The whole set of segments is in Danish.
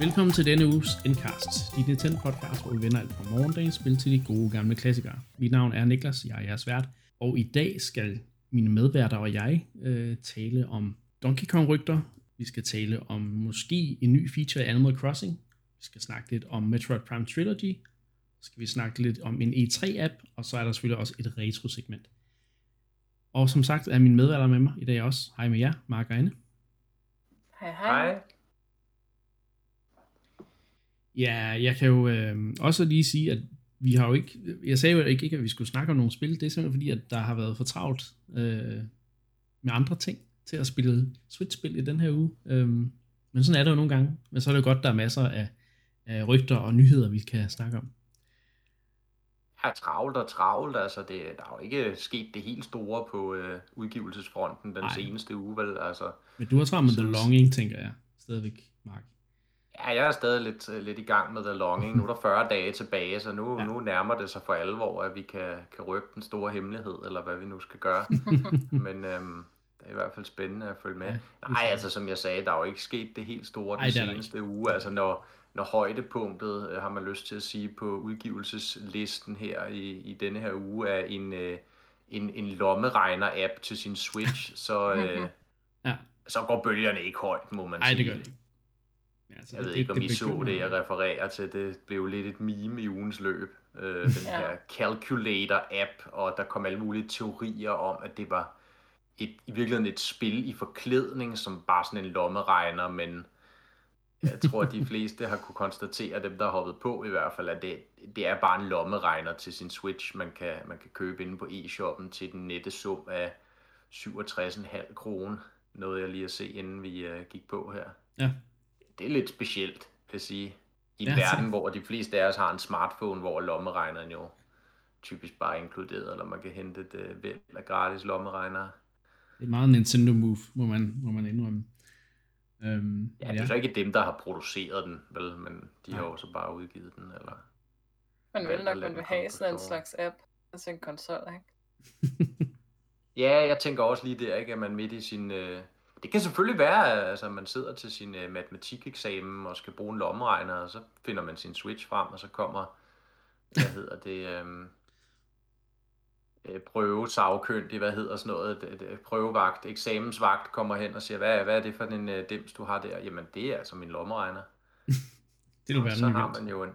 Velkommen til denne uges Endcast, dit Nintendo podcast, hvor vi vender alt fra morgendagens spil til de gode gamle klassikere. Mit navn er Niklas, jeg er jeres vært, og i dag skal mine medværter og jeg øh, tale om Donkey Kong-rygter. Vi skal tale om måske en ny feature i Animal Crossing. Vi skal snakke lidt om Metroid Prime Trilogy. Så skal vi snakke lidt om en E3-app, og så er der selvfølgelig også et retro-segment. Og som sagt er mine medværter med mig i dag også. Hej med jer, Mark og Anne. Hej, hej. Hej. Ja, jeg kan jo øh, også lige sige, at vi har jo ikke, jeg sagde jo ikke, ikke, at vi skulle snakke om nogle spil, det er simpelthen fordi, at der har været for travlt øh, med andre ting til at spille Switch-spil i den her uge. Øh, men sådan er det jo nogle gange, men så er det jo godt, der er masser af, af rygter og nyheder, vi kan snakke om. Ja, travlt og travlt, altså det, der er jo ikke sket det helt store på øh, udgivelsesfronten den. Ej. seneste uge, vel? Altså, Men du har travlt med The Longing, tænker jeg, stadigvæk, Mark. Ja, jeg er stadig lidt, øh, lidt i gang med The Longing. Nu er der 40 dage tilbage, så nu, Ja. nu nærmer det sig for alvor, at vi kan, kan røbe den store hemmelighed, eller hvad vi nu skal gøre. Men øhm, det er i hvert fald spændende at følge med. Ja, Nej, altså som jeg sagde, der er jo ikke sket det helt store den Ej, seneste uge. Altså når, når højdepunktet, øh, har man lyst til at sige, på udgivelseslisten her i, i denne her uge, er en, øh, en, en lommeregner-app til sin Switch, så, øh, Ja. så går bølgerne ikke højt, må man Nej, sige. det gør det ikke. Ja, altså, Jeg ved ikke, om I så det, jeg refererer til. Det blev lidt et meme i ugens løb. Øh, den Ja. her Calculator-app, og der kom alle mulige teorier om, at det var et, i virkeligheden et spil i forklædning, som bare sådan en lommeregner, men jeg tror, at de fleste har kunne konstatere, dem der har hoppet på i hvert fald, at det, det er bare en lommeregner til sin Switch, man kan, man kan købe inde på e-shoppen til den nette sum af 67,5 kroner. Noget jeg lige at se, inden vi uh, gik på her Ja, det er lidt specielt, vil jeg sige. I en Ja, ja, så- verden, hvor de fleste af os har en smartphone, hvor lommeregneren jo typisk bare er inkluderet, eller man kan hente et uh, væld af gratis lommeregnere. det er meget Nintendo move, må man, må man indrømme. Øhm, Ja, det er så ikke dem, der har produceret den, vel, men de har Nej. jo så bare udgivet den, eller... Man Ja, vil nok, man vil have sådan en slags app til en konsol, ikke? Ja, jeg tænker også lige der, ikke, at man midt i sin... Øh... Det kan selvfølgelig være, at altså, man sidder til sin øh, matematikeksamen og skal bruge en lommeregner, og så finder man sin Switch frem, og så kommer, hvad hedder det, øhm, øh, prøvesagkyndig, hvad hedder sådan noget, prøvevagt, eksamensvagt kommer hen og siger, hvad, hvad er det for en øh, dims, du har der? Jamen, det er altså min lommeregner. det vil være så har man jo en,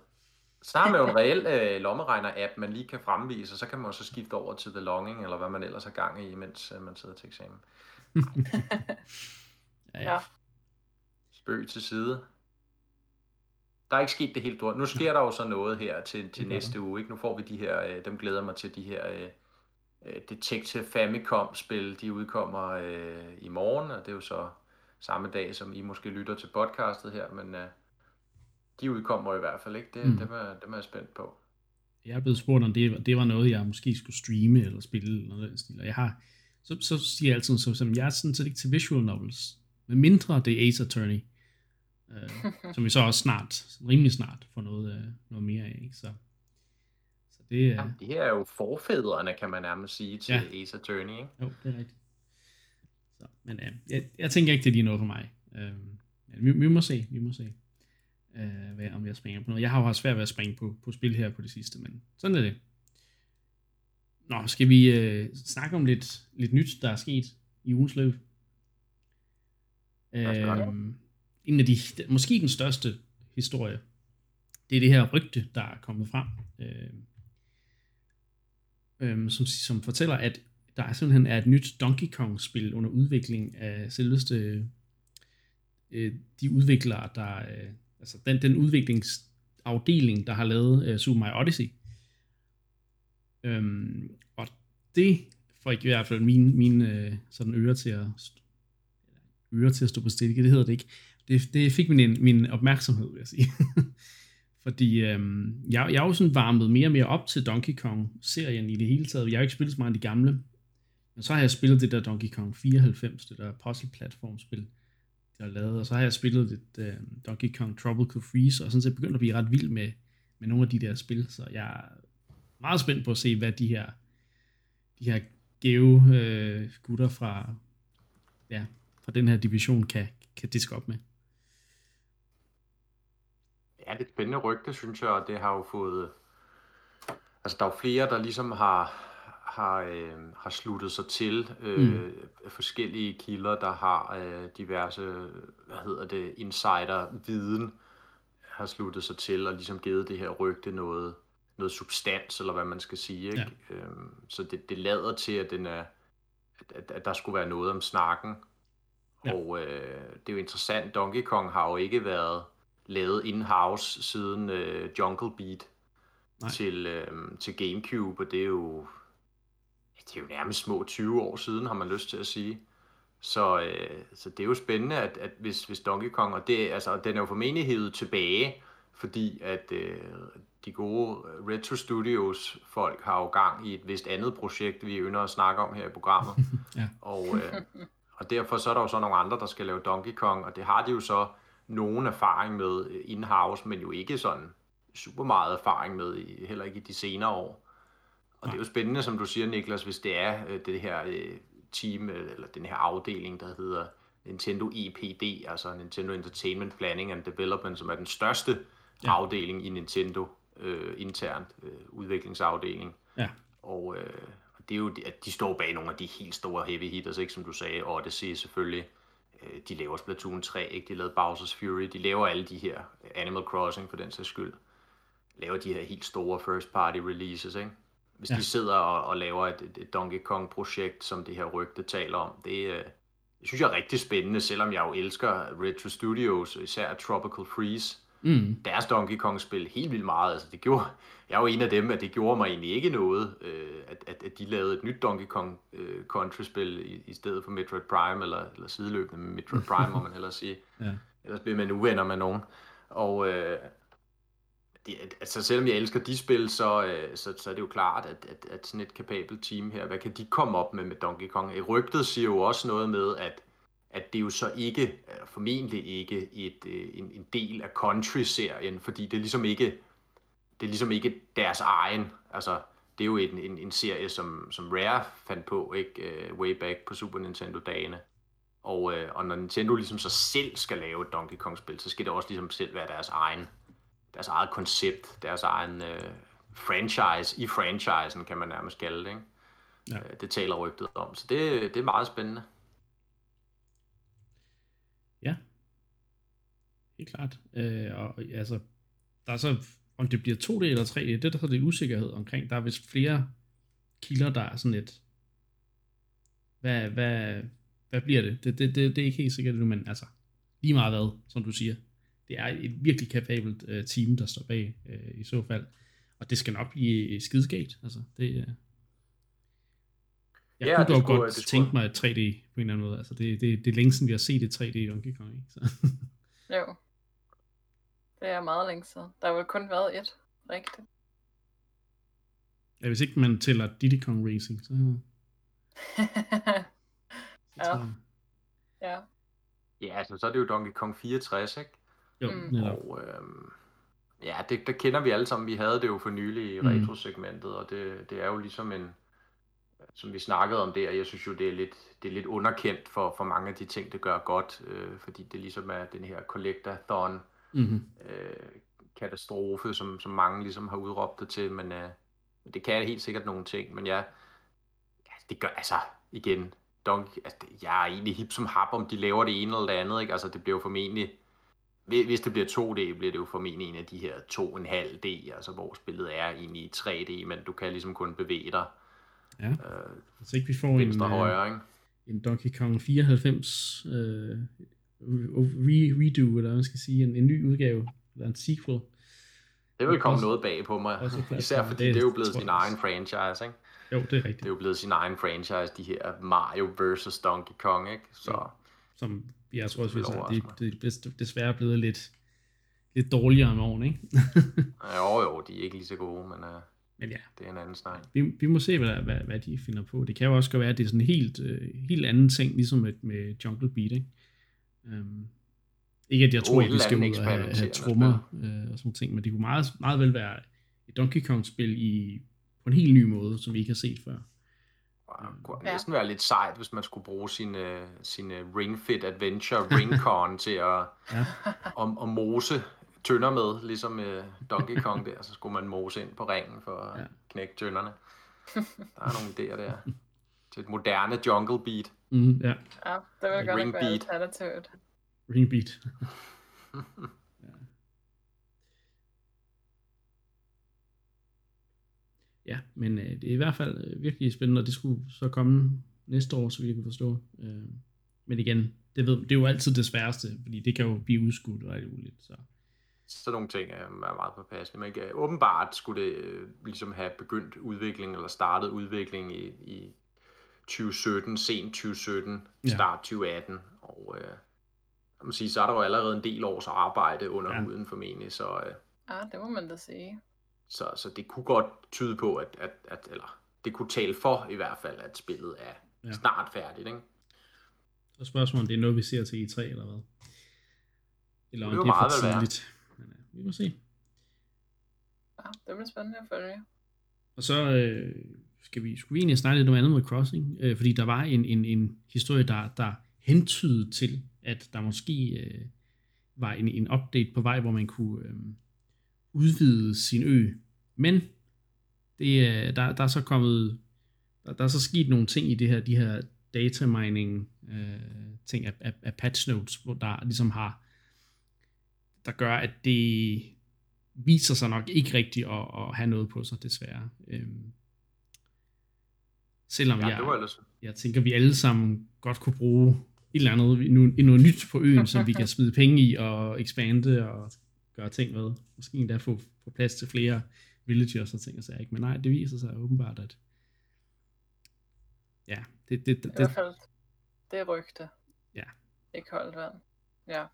så har man jo en reel øh, lommeregner-app, man lige kan fremvise, og så kan man jo så skifte over til The Longing, eller hvad man ellers har gang i, mens øh, man sidder til eksamen. Ja, Ja. Spøg til side. Der er ikke sket det helt stort. Nu sker der jo så noget her til, til næste uge. Ikke? Nu får vi de her, øh, dem glæder mig til, de her øh, øh, Detective Famicom-spil. De udkommer øh, i morgen, og det er jo så samme dag, som I måske lytter til podcastet her, men øh, de udkommer i hvert fald ikke. Det, Mm. dem, er, dem er jeg spændt på. Jeg er blevet spurgt, om det, det var noget, jeg måske skulle streame eller spille, eller noget den stil. Og jeg har, så, så siger jeg altid, så, som jeg er sådan set ikke til visual novels. Men mindre det er Ace Attorney. Øh, som vi så også snart, rimelig snart, får noget, øh, noget mere af. Ikke? Så, så det er, Jamen, det her er jo forfædrene, kan man nærmest sige, til ja. Ace Attorney. Ikke? jo, det er rigtigt. Så, men øh, jeg, jeg tænker ikke, det er lige noget for mig. Øh, men vi, vi må se, vi må se, øh, hvad, om jeg springer på noget. Jeg har jo haft svært ved at springe på, på spil her på det sidste, men sådan er det. Nå, skal vi øh, snakke om lidt, lidt nyt, der er sket i ugens løb? Øhm, en af de, måske den største historie, det er det her rygte, der er kommet frem, øh, øh, som, som fortæller, at der er simpelthen er et nyt Donkey Kong-spil under udvikling af selveste øh, de udviklere, der øh, altså den, den udviklingsafdeling, der har lavet øh, Super Mario Odyssey. Øhm, og det får ikke i hvert fald mine, mine øh, sådan ører til at st- ører til at stå på stilke, det hedder det ikke. Det, det fik min, min opmærksomhed, vil jeg sige. Fordi øhm, jeg, jeg er jo sådan varmet mere og mere op til Donkey Kong-serien i det hele taget. Jeg har ikke spillet så meget af de gamle. Men så har jeg spillet det der Donkey Kong 94, det der puzzle-platformspil, der er lavet. Og så har jeg spillet det øh, Donkey Kong Tropical Freeze, og sådan set begyndt at blive ret vild med, med nogle af de der spil. Så jeg meget spændt på at se, hvad de her, de her geo øh, gutter fra, ja, fra den her division kan, kan diske op med. Ja, det er et spændende rygte, synes jeg, og det har jo fået... Altså, der er jo flere, der ligesom har, har, øh, har sluttet sig til øh, mm. forskellige kilder, der har øh, diverse, hvad hedder det, insider-viden, har sluttet sig til og ligesom givet det her rygte noget, noget substans, eller hvad man skal sige. Ikke? Ja. Øhm, så det, det lader til, at, den er, at, at der skulle være noget om snakken. Ja. Og øh, det er jo interessant, Donkey Kong har jo ikke været lavet in-house siden øh, Jungle Beat til, øh, til Gamecube, og det er jo det er jo nærmest små 20 år siden, har man lyst til at sige. Så, øh, så det er jo spændende, at, at hvis, hvis Donkey Kong, og det, altså, den er jo formentlig hævet tilbage, fordi at øh, de gode Retro Studios folk har jo gang i et vist andet projekt, vi ønsker at snakke om her i programmet. ja. og, øh, og derfor så er der jo så nogle andre, der skal lave Donkey Kong, og det har de jo så nogen erfaring med in-house, men jo ikke sådan super meget erfaring med, heller ikke i de senere år. Og det er jo spændende, som du siger, Niklas, hvis det er øh, det her øh, team, øh, eller den her afdeling, der hedder Nintendo EPD, altså Nintendo Entertainment Planning and Development, som er den største ja. afdeling i Nintendo øh, internt, øh, udviklingsafdeling. Ja. Og øh, det er jo, at de står bag nogle af de helt store heavy hitters, ikke, som du sagde, Odyssey selvfølgelig. Øh, de laver Splatoon 3, ikke? de lavede Bowser's Fury, de laver alle de her Animal Crossing for den sags skyld. Laver de her helt store first party releases, ikke? Hvis ja. de sidder og, og laver et, et, et Donkey Kong-projekt, som det her rygte taler om, det, øh, det synes jeg er rigtig spændende, selvom jeg jo elsker Retro Studios, især Tropical Freeze. Mm. Deres Donkey Kong-spil helt vildt meget. Altså, det gjorde, jeg er jo en af dem, at det gjorde mig egentlig ikke noget, øh, at, at, at de lavede et nyt Donkey Kong øh, Country-spil i, i stedet for Metroid Prime, eller, eller sideløbende med Metroid Prime, må man hellere sige. ja. Ellers bliver man uvenner med nogen. Og, øh, det, altså selvom jeg elsker de spil, så, øh, så, så er det jo klart, at, at, at sådan et kapabelt team her, hvad kan de komme op med med Donkey Kong? Rygtet siger jo også noget med, at, at det jo så ikke, formentlig ikke et, øh, en, en del af Country-serien, fordi det er ligesom ikke, det er ligesom ikke deres egen, altså det er jo en, en, en serie, som, som Rare fandt på, ikke, uh, way back på Super Nintendo-dagene. Og, og når Nintendo ligesom så selv skal lave et Donkey Kong-spil, så skal det også ligesom selv være deres egen deres eget koncept, deres egen øh, franchise i franchisen, kan man nærmest kalde det. Ikke? Ja. Øh, det taler rygtet om. Så det, det er meget spændende. Ja. Helt klart. Øh, og altså, der er så, om det bliver 2D eller 3D, det er der så det usikkerhed omkring. Der er vist flere kilder, der er sådan lidt, hvad, hvad, hvad bliver det? Det, det, det, det er ikke helt sikkert nu, men altså, lige meget hvad, som du siger det er et virkelig kapabelt uh, team, der står bag uh, i så fald. Og det skal nok blive skideskægt. Altså, det, uh... Jeg ja, kunne dog skulle, godt tænke mig et 3D på en eller anden måde. Altså, det, det, det er længe siden, vi har set et 3D i Donkey Kong. Ikke? Så. jo. Det er meget længe siden. Der har vel kun været et, rigtigt. Ja, hvis ikke man tæller Diddy Kong Racing, så... ja. Ja. Ja, altså, så er det jo Donkey Kong 64, ikke? Jo, mm. Og øhm, ja, det, der kender vi alle sammen. Vi havde det jo for nylig i mm. retrosegmentet, og det, det er jo ligesom en, som vi snakkede om der, jeg synes jo, det er lidt, det er lidt underkendt for, for mange af de ting, det gør godt, øh, fordi det ligesom er den her collectathon mm-hmm. øh, katastrofe, som, som mange ligesom har udråbt det til, men øh, det kan helt sikkert nogle ting, men ja, ja det gør, altså igen, Donkey, altså, jeg er egentlig hip som hap, om de laver det ene eller det andet, ikke? Altså, det bliver jo formentlig hvis det bliver 2D, bliver det jo formentlig en af de her 2,5D, altså hvor spillet er egentlig i 3D, men du kan ligesom kun bevæge dig. Ja, øh, så ikke vi får en, øh, højre, ikke? en Donkey Kong 94 øh, re, redo, eller hvad man skal sige, en, en ny udgave, eller en sequel. Det vil komme også, noget bag på mig, især fordi det, det er jo blevet sin egen franchise, ikke? Jo, det er rigtigt. Det er jo blevet sin egen franchise, de her Mario vs. Donkey Kong, ikke? Så... Ja, som jeg tror også, at det, det, det desværre blevet lidt, lidt dårligere med årene, ikke? jo, jo, de er ikke lige så gode, men, uh, men ja, det er en anden snak. Vi, vi må se, hvad, hvad, hvad de finder på. Det kan jo også godt være, at det er sådan en helt, uh, helt anden ting, ligesom med, med Jungle Beat, ikke? Um, ikke at jeg tror, at vi skal ud og have, have trommer uh, og sådan ting, men det kunne meget, meget vel være et Donkey Kong-spil i, på en helt ny måde, som vi ikke har set før. Det kunne ja. næsten være lidt sejt, hvis man skulle bruge sin, sin Ring Fit Adventure Ringcon til at, ja. om, at mose tønder med, ligesom øh, Donkey Kong der, så skulle man mose ind på ringen for at Ja. knække tønderne. Der er nogle idéer der. Til et moderne jungle beat. Mm, ja, Ja, det vil godt Ring nok være beat. alternativet. ringbeat. ja. ja, men øh, det er i hvert fald øh, virkelig spændende, og det skulle så komme næste år, så vi kan forstå. Øh, men igen, det, ved, det er jo altid det sværeste, fordi det kan jo blive udskudt og alt muligt. Så. Sådan nogle ting er, er meget påpasselige. Men øh, åbenbart skulle det øh, ligesom have begyndt udvikling, eller startet udvikling i, i 2017, sent 2017, Ja. start 2018. Og øh, jeg må sige, så er der jo allerede en del års arbejde under Ja. huden formentlig, så, øh, Ja, det må man da sige. så, så det kunne godt tyde på, at, at, at eller det kunne tale for i hvert fald, at spillet er Ja. snart færdigt. Ikke? Så spørgsmålet, om det er noget, vi ser til E3 eller hvad? Eller om Det er det er for vel være. Vi må se. Ja, det bliver spændende at følge. Og så øh, skal vi, skulle vi egentlig snakke lidt om Animal Crossing, øh, fordi der var en, en, en historie, der, der hentydede til, at der måske øh, var en, en update på vej, hvor man kunne øh, udvide sin ø. Men det, øh, der, der er så kommet, der, der er så sket nogle ting i det her, de her data mining øh, ting af, af, af patch notes, hvor der ligesom har, der gør, at det viser sig nok ikke rigtigt at, at have noget på sig, desværre. Øhm, selvom Ja, jeg, det var ellers jeg tænker, vi alle sammen godt kunne bruge et eller andet, noget, noget nyt på øen, som vi kan smide penge i og ekspande og gøre ting med. Måske endda få, få plads til flere villagers og ting og sager. ikke? Men nej, det viser sig åbenbart, at ja, det, det, det, I det, hvert fald, det er rygte. Ja. Ikke koldt vand. Ja.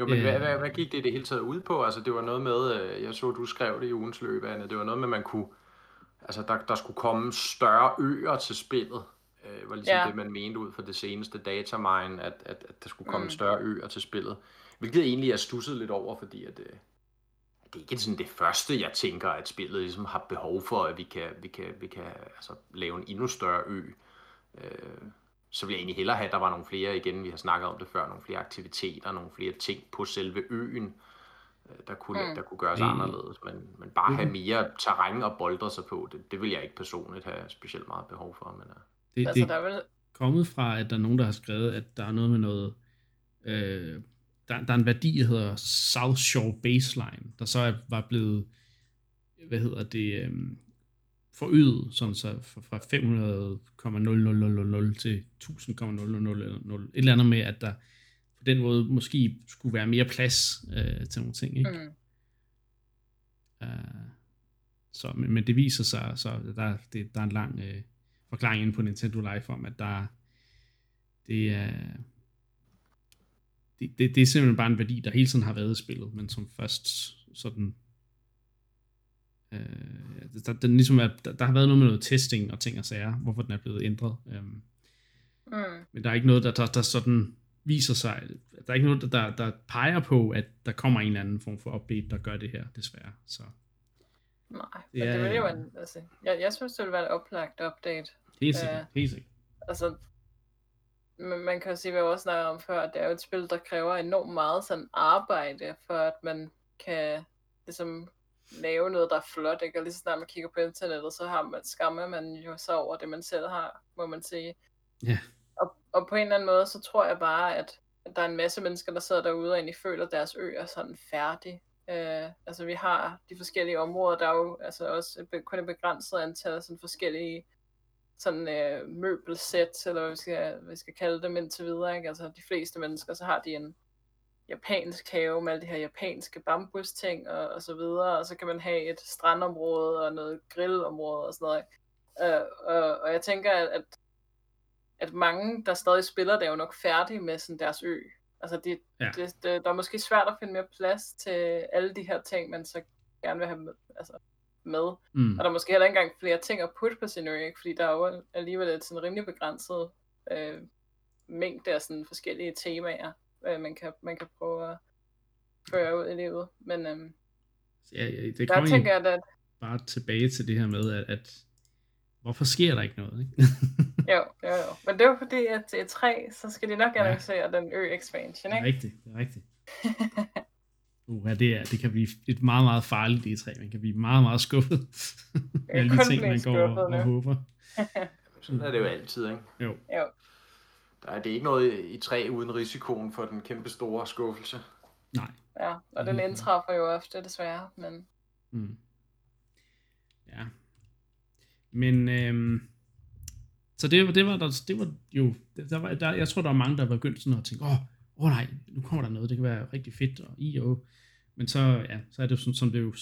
Jo, men Øh. hvad, hvad, hvad gik det i det hele taget ud på? Altså, det var noget med, øh, jeg så, du skrev det i ugens løb, Anne, det var noget med, at man kunne, altså, der, der skulle komme større øer til spillet. Øh, var ligesom Ja. det, man mente ud fra det seneste datamine, at, at, at der skulle komme Mm. større øer til spillet. Hvilket egentlig er stusset lidt over, fordi at, øh, det er ikke sådan det første, jeg tænker, at spillet ligesom har behov for, at vi kan, vi kan, vi kan altså, lave en endnu større ø. Øh, så vil jeg egentlig hellere have, at der var nogle flere, igen, vi har snakket om det før, nogle flere aktiviteter, nogle flere ting på selve øen, øh, der kunne, Mm. mm. der kunne gøres Det- anderledes. Men, men bare have Mhm. mere terræn og boldre sig på, det, det vil jeg ikke personligt have specielt meget behov for. Men, øh, det, Altså, det der er vel... kommet fra, at der er nogen, der har skrevet, at der er noget med noget, øh, der, der er en værdi, der hedder South Shore Baseline, der så er, var blevet, hvad hedder det, øh, forøget, sådan så fra fra 500,00000 til 1000,000 et eller andet med, at der på den måde måske skulle være mere plads øh, til nogle ting, ikke? Mm. Uh, så, men, men det viser sig, så der, det, der er en lang øh, forklaring inde på Nintendo Live om, at der det er det, det, det er simpelthen bare en værdi, der hele tiden har været i spillet, men som først sådan øh, der, den ligesom er, der, der har været noget med noget testing og ting og sager, hvorfor den er blevet ændret. Um, Mm. men der er ikke noget, der, der, der sådan viser sig, der er ikke noget, der, der, peger på, at der kommer en eller anden form for update, der gør det her, desværre. Så Nej, Det men det er- ville jo en, altså, jeg, jeg synes, det ville være et oplagt update. helt sikkert, Ja. helt sikkert. Altså, man, kan jo sige, hvad jeg også snakkede om før, at det er jo et spil, der kræver enormt meget sådan arbejde, for at man kan ligesom lave noget, der er flot, ikke? Og lige så snart man kigger på internettet, så har man, skammer man jo så over det, man selv har, må man sige. Ja. Og, og på en eller anden måde, så tror jeg bare, at, der er en masse mennesker, der sidder derude og egentlig føler, at deres ø er sådan færdig. Øh, altså vi har de forskellige områder, der er jo altså også kun et begrænset antal af sådan forskellige sådan øh, møbelsæt, eller hvad vi skal, hvad vi skal kalde dem indtil videre. Ikke? Altså de fleste mennesker, så har de en japansk have med alle de her japanske bambusting og, og så videre, og så kan man have et strandområde og noget grillområde og sådan noget. Øh, og, og jeg tænker, at, at, mange, der stadig spiller, det er jo nok færdige med sådan deres ø. Altså det, Ja. ja. det, det, der er måske svært at finde mere plads til alle de her ting, man så gerne vil have med. Altså, med. Mm. Og der er måske heller ikke engang flere ting at putte på sin ø, ikke? fordi der er jo alligevel et sådan rimelig begrænset øh, mængde af sådan forskellige temaer, øh, man, kan, man kan prøve at føre ud i livet. Men øhm, Ja, ja, det der kommer tænker jeg, at bare tilbage til det her med, at, at hvorfor sker der ikke noget? Ikke? jo, jo, jo. Men det er jo fordi, at til E3, så skal de nok Ja. annoncere den ø-expansion, det er ikke? rigtigt, det er rigtigt. Uh, ja, det, er, det kan blive et meget, meget farligt E3. Man kan blive meget, meget skuffet med alle de ting, man går og, og håber. Sådan er det jo altid, ikke? Jo. Jo. Der er det er ikke noget i træ uden risikoen for den kæmpe store skuffelse. Nej. Ja, og den Mhm. indtræffer jo ofte, desværre. Men Mm. Ja. Men øhm, så det, var- det var der, det var jo, der var, der, jeg tror, der var mange, der var begyndt sådan at tænke, åh, oh nej, nu kommer der noget, det kan være rigtig fedt, og i og Men så, ja, så er det jo sådan, som det jo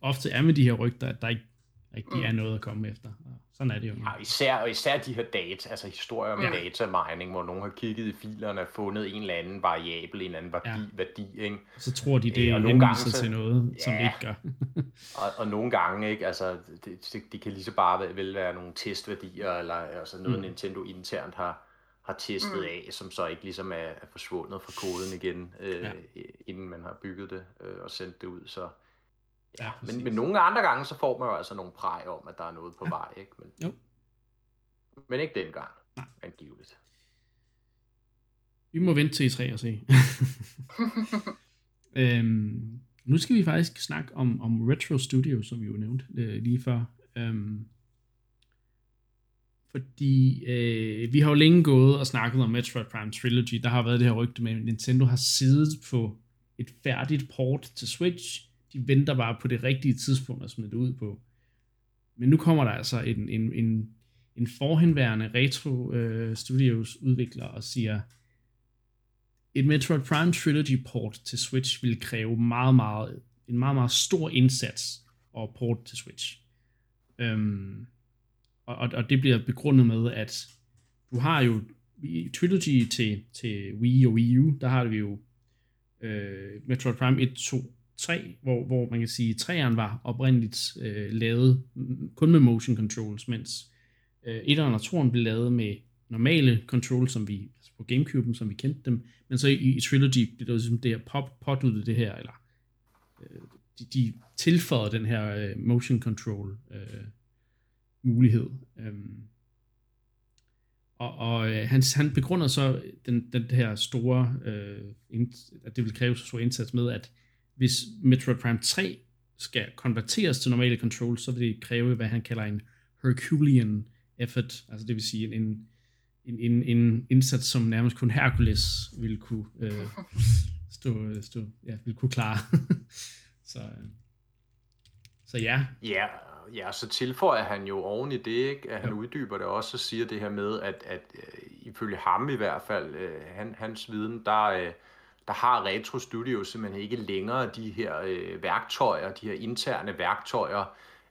ofte er med de her rygter, at der ikke rigtig er noget at komme efter. Og sådan er det jo. Ja, især, og især de her data, altså historier om Ja. ja. data mining, hvor nogen har kigget i filerne og fundet en eller anden variabel, en eller anden værdi, Ja. ja. værdi ikke? Så tror de, det Ja, er og nogle gange så- til noget, som det Ja. ikke gør. Og, og nogle gange, ikke, altså, det, det, det kan lige så bare være- vel være nogle testværdier, eller altså noget, Mm. Nintendo internt har, har testet Mm. af, som så ikke ligesom er, er forsvundet fra koden igen, øh, Ja. ja. inden man har bygget det øh, og sendt det ud. Så, Ja, men, men nogle andre gange, så får man jo altså nogle præg om, at der er noget på Ja. vej. Ikke? Men, Jo. men ikke dengang, Nej. angiveligt. Vi må vente til i 3 og se. øhm, nu skal vi faktisk snakke om, om Retro Studio, som vi jo nævnte øh, lige før. Øhm, fordi øh, vi har jo længe gået og snakket om Metroid Prime Trilogy. Der har været det her rygte med, at Nintendo har siddet på et færdigt port til Switch. De venter bare på det rigtige tidspunkt at smide det ud på. Men nu kommer der altså en, en, en, en forhenværende Retro øh, Studios udvikler og siger, et Metroid Prime Trilogy port til Switch vil kræve meget, meget, en meget, meget stor indsats og port til Switch. Øhm, og, og, og det bliver begrundet med, at du har jo i Trilogy til, til Wii og Wii U, der har vi jo øh, Metroid Prime 1, 2, 3, hvor, hvor man kan sige, at 3'eren var oprindeligt øh, lavet kun med motion controls, mens øh, 1'eren og 2'eren blev lavet med normale controls, som vi, altså på Gamecube'en, som vi kendte dem, men så i, i Trilogy blev det ligesom det her pop, påduttet det her, eller øh, de, de tilføjede den her øh, motion control øh, mulighed. Øh. og og øh, han, han begrunder så den, den her store, øh, ind, at det vil kræve så stor indsats med, at hvis Metroid Prime 3 skal konverteres til normale controls, så vil det kræve, hvad han kalder en Herculean effort, altså det vil sige en, en, en, en, en indsats, som nærmest kun Hercules ville kunne øh, stå, stå, ja, ville kunne klare. så, øh, så ja, Ja, ja, så tilføjer han jo oven i det, ikke? at han Jo. uddyber det også og siger det her med, at, at øh, ifølge ham i hvert fald, øh, han, hans viden, der, øh, der har Retro Studio simpelthen ikke længere de her øh, værktøjer, de her interne værktøjer,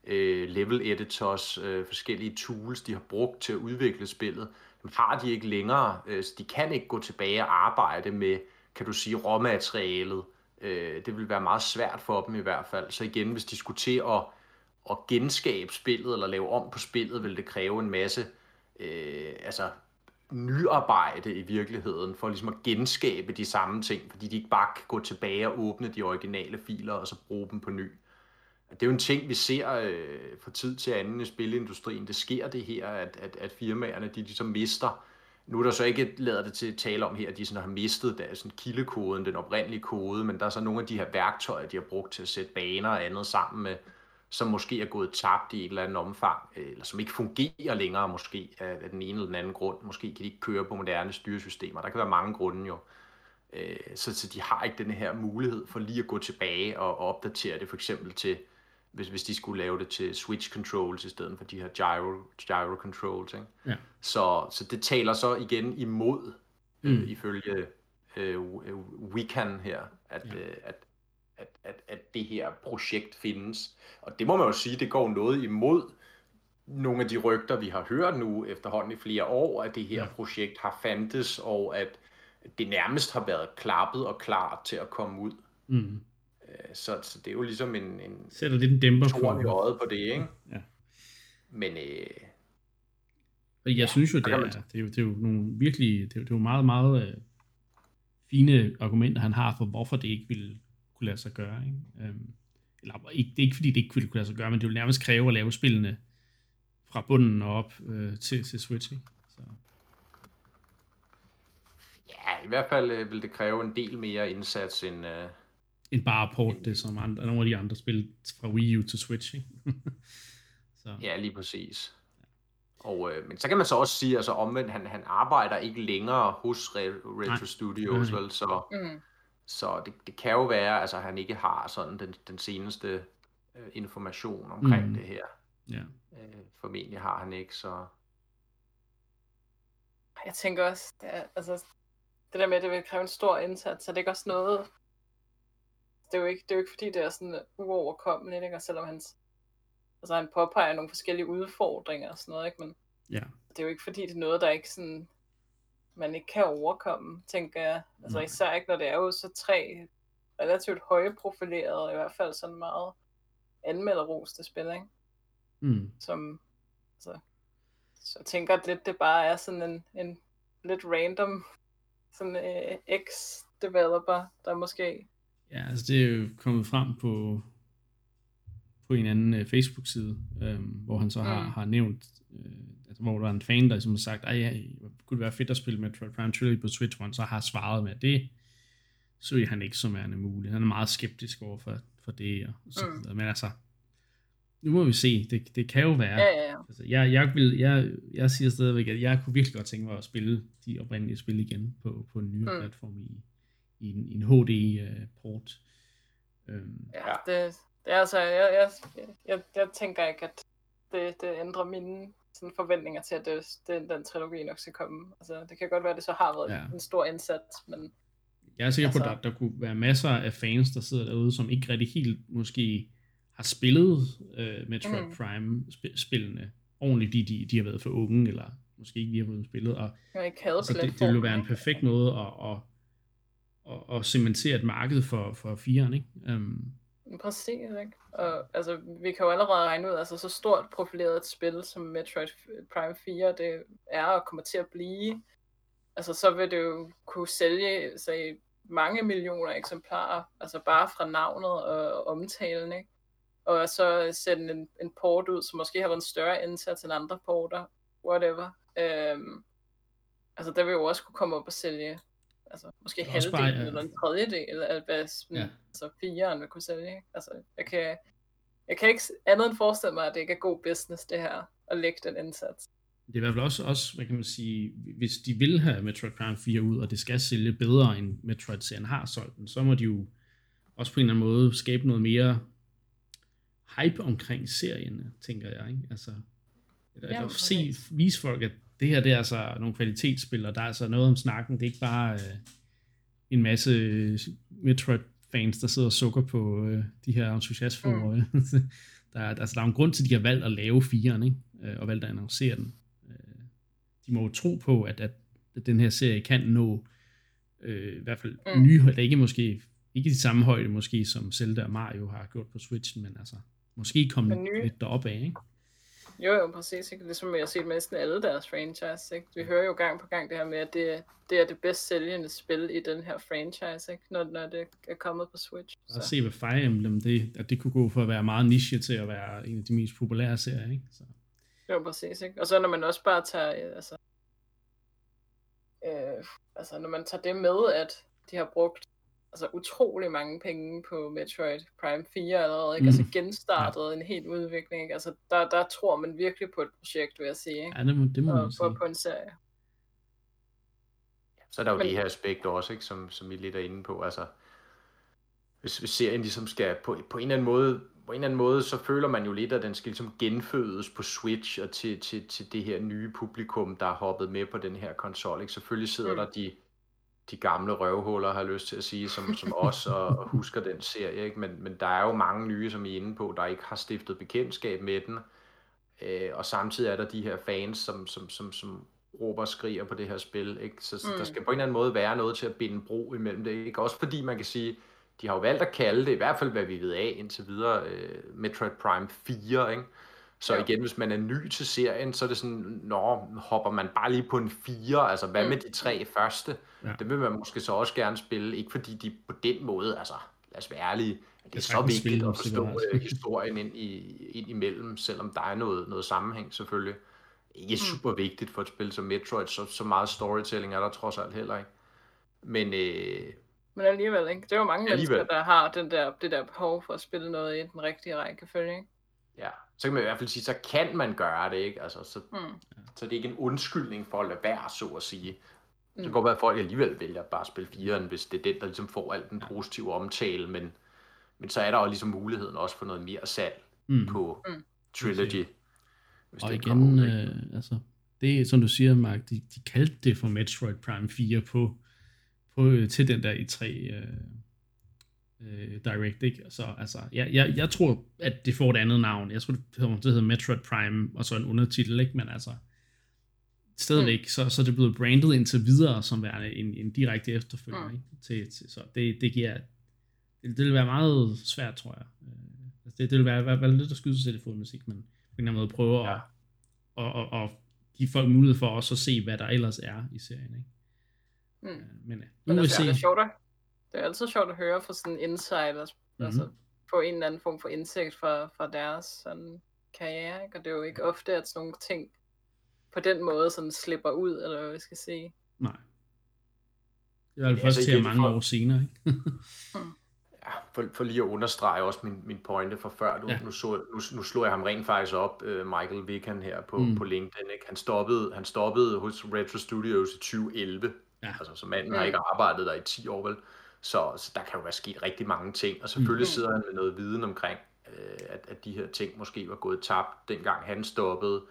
øh, level editors, øh, forskellige tools, de har brugt til at udvikle spillet, dem har de ikke længere, øh, så de kan ikke gå tilbage og arbejde med, kan du sige, råmaterialet. Øh, det vil være meget svært for dem i hvert fald. Så igen, hvis de skulle til at at genskabe spillet eller lave om på spillet, vil det kræve en masse øh, altså nyarbejde i virkeligheden, for ligesom at genskabe de samme ting, fordi de ikke bare kan gå tilbage og åbne de originale filer, og så bruge dem på ny. Det er jo en ting, vi ser øh, fra tid til anden i spilindustrien. Det sker det her, at, at, at firmaerne de ligesom mister. Nu er der så ikke lavet det til at tale om her, at de sådan har mistet der, sådan kildekoden, den oprindelige kode, men der er så nogle af de her værktøjer, de har brugt til at sætte baner og andet sammen med, som måske er gået tabt i et eller andet omfang, øh, eller som ikke fungerer længere måske af, den ene eller den anden grund. Måske kan de ikke køre på moderne styresystemer. Der kan være mange grunde jo. Øh, så, så de har ikke den her mulighed for lige at gå tilbage og, og opdatere det for eksempel til, hvis, hvis de skulle lave det til switch controls i stedet for de her gyro, gyro controls. Ikke? Ja. Så, så det taler så igen imod, mm. Mm. øh, ifølge øh, Wiccan her, at, Ja. øh, at, at, at, at det her projekt findes. Og det må man jo sige, det går noget imod nogle af de rygter, vi har hørt nu efterhånden i flere år, at det her Ja. projekt har fandtes, og at det nærmest har været klappet og klar til at komme ud. mm. Så, så det er jo ligesom en, en sætter lidt en dæmper torn i på. øjet på det, ikke? Ja. Men øh, jeg synes jo, det er, det er, jo, det er jo nogle virkelig, det er, jo- det er jo meget, meget øh, fine argumenter, han har for, hvorfor det ikke ville kunne lade sig gøre. Ikke? Øhm, eller ikke, det er ikke fordi, det ikke ville kunne lade sig gøre, men det vil nærmest kræve at lave spillene fra bunden og op øh, til, til Switch. Ikke? Så, ja, i hvert fald øh, vil det kræve en del mere indsats, end, øh, end bare at porte det som andre, nogle af de andre spil fra Wii U til Switch. Ikke? så. Ja, lige præcis. Og, øh, men så kan man så også sige, altså omvendt, han, han arbejder ikke længere hos Re- Retro Nej. Studios, vel, så, mm. Så det, det kan jo være, altså han ikke har sådan den, den seneste øh, information omkring mm. det her. Ja. Øh, formentlig har han ikke, så... Jeg tænker også, det, er, altså, det der med, at det vil kræve en stor indsats, så det er ikke også noget... Det er jo ikke, det er jo ikke fordi, det er sådan uoverkommeligt, ikke? Og selvom hans altså han påpeger nogle forskellige udfordringer og sådan noget, ikke? Men ja. det er jo ikke fordi, det er noget, der ikke sådan, man ikke kan overkomme, tænker jeg. Altså Nej. især ikke, når det er jo så tre relativt høje profilerede, i hvert fald sådan meget anmelderoste spil, ikke? Mm. Som, altså, så jeg tænker lidt, det bare er sådan en, en lidt random sådan uh, ex-developer, der måske... Ja, altså det er jo kommet frem på på en anden øh, Facebook-side, øh, hvor han så har, mm. har nævnt, øh, altså, hvor der er en fan, der som har sagt, at ja, kunne det være fedt at spille Metroid Prime Trilogy på Switch, hvor han så har svaret med, at det så han ikke som værende muligt. Han er meget skeptisk over for, for det, og så mm. Men altså, nu må vi se. Det, det kan jo være. Ja, ja, ja. Altså, jeg, jeg, vil, jeg, jeg siger stadigvæk, at jeg kunne virkelig godt tænke mig at spille de oprindelige spil igen på, på en ny mm. platform i, i en, en HD-port. Uh, øhm. Ja, det, det er altså, jeg, jeg, jeg, jeg tænker ikke, at det, det ændrer mine sådan forventninger til, at det, det, den trilogi nok skal komme. Altså, det kan godt være, at det så har været ja. en stor indsats, men... Jeg er sikker altså... på, at der, der kunne være masser af fans, der sidder derude, som ikke rigtig helt måske har spillet uh, Metroid mm. Prime-spillene ordentligt, fordi de, de har været for unge, eller måske ikke lige har fået spillet. Og, ikke havde altså, det, det ville være en perfekt måde at, at, at, at cementere et marked for, for firen, ikke? Um, Præcis, ikke? Og altså, vi kan jo allerede regne ud, altså så stort profileret et spil som Metroid Prime 4, det er og kommer til at blive, altså så vil det jo kunne sælge sig mange millioner eksemplarer, altså bare fra navnet og omtalen, ikke? Og så sætte en, en port ud, som måske har været en større indsats end andre porter, whatever. Øhm, altså der vil jo også kunne komme op og sælge altså måske halvdelen bare, ja. eller en tredjedel af hvad ja. altså fireren vil kunne sælge. Ikke? Altså, jeg kan, jeg kan ikke andet end forestille mig, at det ikke er god business det her, at lægge den indsats. Det er i hvert fald også, også, hvad kan man sige, hvis de vil have Metroid Prime 4 ud, og det skal sælge bedre end Metroid-serien har solgt den, så må de jo også på en eller anden måde skabe noget mere hype omkring serien, tænker jeg. Ikke? Altså, at, ja, at se, vise folk, at det her det er altså nogle kvalitetsspil, og der er altså noget om snakken. Det er ikke bare øh, en masse Metroid-fans, der sidder og sukker på øh, de her entusiastforer. Mm. der, er, altså, der er en grund til, at de har valgt at lave firen, ikke? Øh, og valgt at annoncere den. Øh, de må jo tro på, at, at, at den her serie kan nå øh, i hvert fald mm. nye højde, ikke måske ikke de samme højde måske, som Zelda og Mario har gjort på Switchen, men altså måske komme lidt deroppe af, ikke? Jo, jo, præcis. Ikke? Ligesom jeg har set med næsten alle deres franchise. Ikke? Vi hører jo gang på gang det her med, at det, det er det bedst sælgende spil i den her franchise, ikke? Når, når det er kommet på Switch. Så. Og se, hvad Fire Emblem, det, at det kunne gå for at være meget niche til at være en af de mest populære serier. Ikke? Så. Jo, præcis. Ikke? Og så når man også bare tager, altså, øh, altså når man tager det med, at de har brugt altså utrolig mange penge på Metroid Prime 4 allerede, ikke? Altså, mm. Altså genstartet ja. en helt udvikling, ikke? Altså der, der tror man virkelig på et projekt, vil jeg sige, ikke? Ja, det må, det må og, man sige. På, på en serie. Så er der jo Men... det her aspekt også, ikke? Som, som vi lidt er inde på, altså hvis, hvis serien ligesom skal på, på en eller anden måde på en eller anden måde, så føler man jo lidt, at den skal ligesom genfødes på Switch og til, til, til det her nye publikum, der er hoppet med på den her konsol. Ikke? Selvfølgelig sidder mm. der de de gamle røvhuller, har lyst til at sige, som, som os og, og husker den serie. Ikke? Men, men der er jo mange nye, som I er inde på, der ikke har stiftet bekendtskab med den. Øh, og samtidig er der de her fans, som, som, som, som råber og skriger på det her spil. Ikke? Så, så mm. der skal på en eller anden måde være noget til at binde bro imellem det. Ikke? Også fordi man kan sige, de har jo valgt at kalde det, i hvert fald hvad vi ved af indtil videre, øh, Metroid Prime 4. Ikke? Så ja. igen, hvis man er ny til serien, så er det sådan, nå, hopper man bare lige på en 4, altså hvad mm. med de tre første? Ja. Det vil man måske så også gerne spille, ikke fordi de på den måde, altså lad os være ærlige, det er så vigtigt at forstå øh, historien ind, i, ind imellem, selvom der er noget, noget sammenhæng selvfølgelig. Ikke mm. super vigtigt for et spil som Metroid, så, så meget storytelling er der trods alt heller ikke. Men, øh, Men alligevel, ikke? Det er jo mange Alligevel. mennesker, der har den der, det der behov for at spille noget i den rigtige rækkefølge, ikke? Ja, så kan man i hvert fald sige, så kan man gøre det, ikke? Altså, så, Mm. så det er ikke en undskyldning for at lade være, så at sige. Så Mm. kan godt være, at folk alligevel vælger bare at spille 4'eren, hvis det er den, der ligesom får al den positive omtale, men, men så er der jo ligesom muligheden også for noget mere salg Mm. på Mm. Trilogy. Hvis Og det kommer igen, øh, altså, det er, som du siger, Mark, de, de kaldte det for Metroid Prime 4 på, på til den der E3 øh, øh, Direct, ikke? Så, altså, jeg, jeg, jeg tror, at det får et andet navn. Jeg tror, det hedder, det hedder Metroid Prime, og så en undertitel, ikke? Men altså, stadigvæk, mm. så, så er det blevet brandet indtil videre, som værende en, en direkte efterfølger, Mm. ikke? Til, til, så det, det giver, det, det vil være meget svært, tror jeg. Øh, altså, det, det vil være, være, være lidt at skyde sig selv i foden, hvis ikke man på en eller anden måde prøver Ja. at, og, og, og give folk mulighed for også at se, hvad der ellers er i serien. Ikke? Mm. Øh, Men øh, nu Men vi altså, det, er se. sjovt at, det er altid sjovt at høre fra sådan insiders, Mhm. mm-hmm. altså få en eller anden form for indsigt fra, fra deres sådan, karriere, ikke? og det er jo ikke ofte, at sådan nogle ting på den måde sådan slipper ud, eller hvad vi skal sige. Nej. Det er jo Men først altså til mange for- år senere. Ikke? Ja, for, for lige at understrege også min, min pointe fra før, nu, Ja. nu, så, nu, nu slog jeg ham rent faktisk op, uh, Michael Vican her på, Mm. mm. på LinkedIn. Ikke? Han, stoppede, han stoppede hos Retro Studios i 2011, Ja. altså så manden Mm. har ikke arbejdet der i 10 år vel, så, så der kan jo være sket rigtig mange ting, og selvfølgelig Mm. sidder han med noget viden omkring, øh, at, at de her ting måske var gået tabt, dengang han stoppede,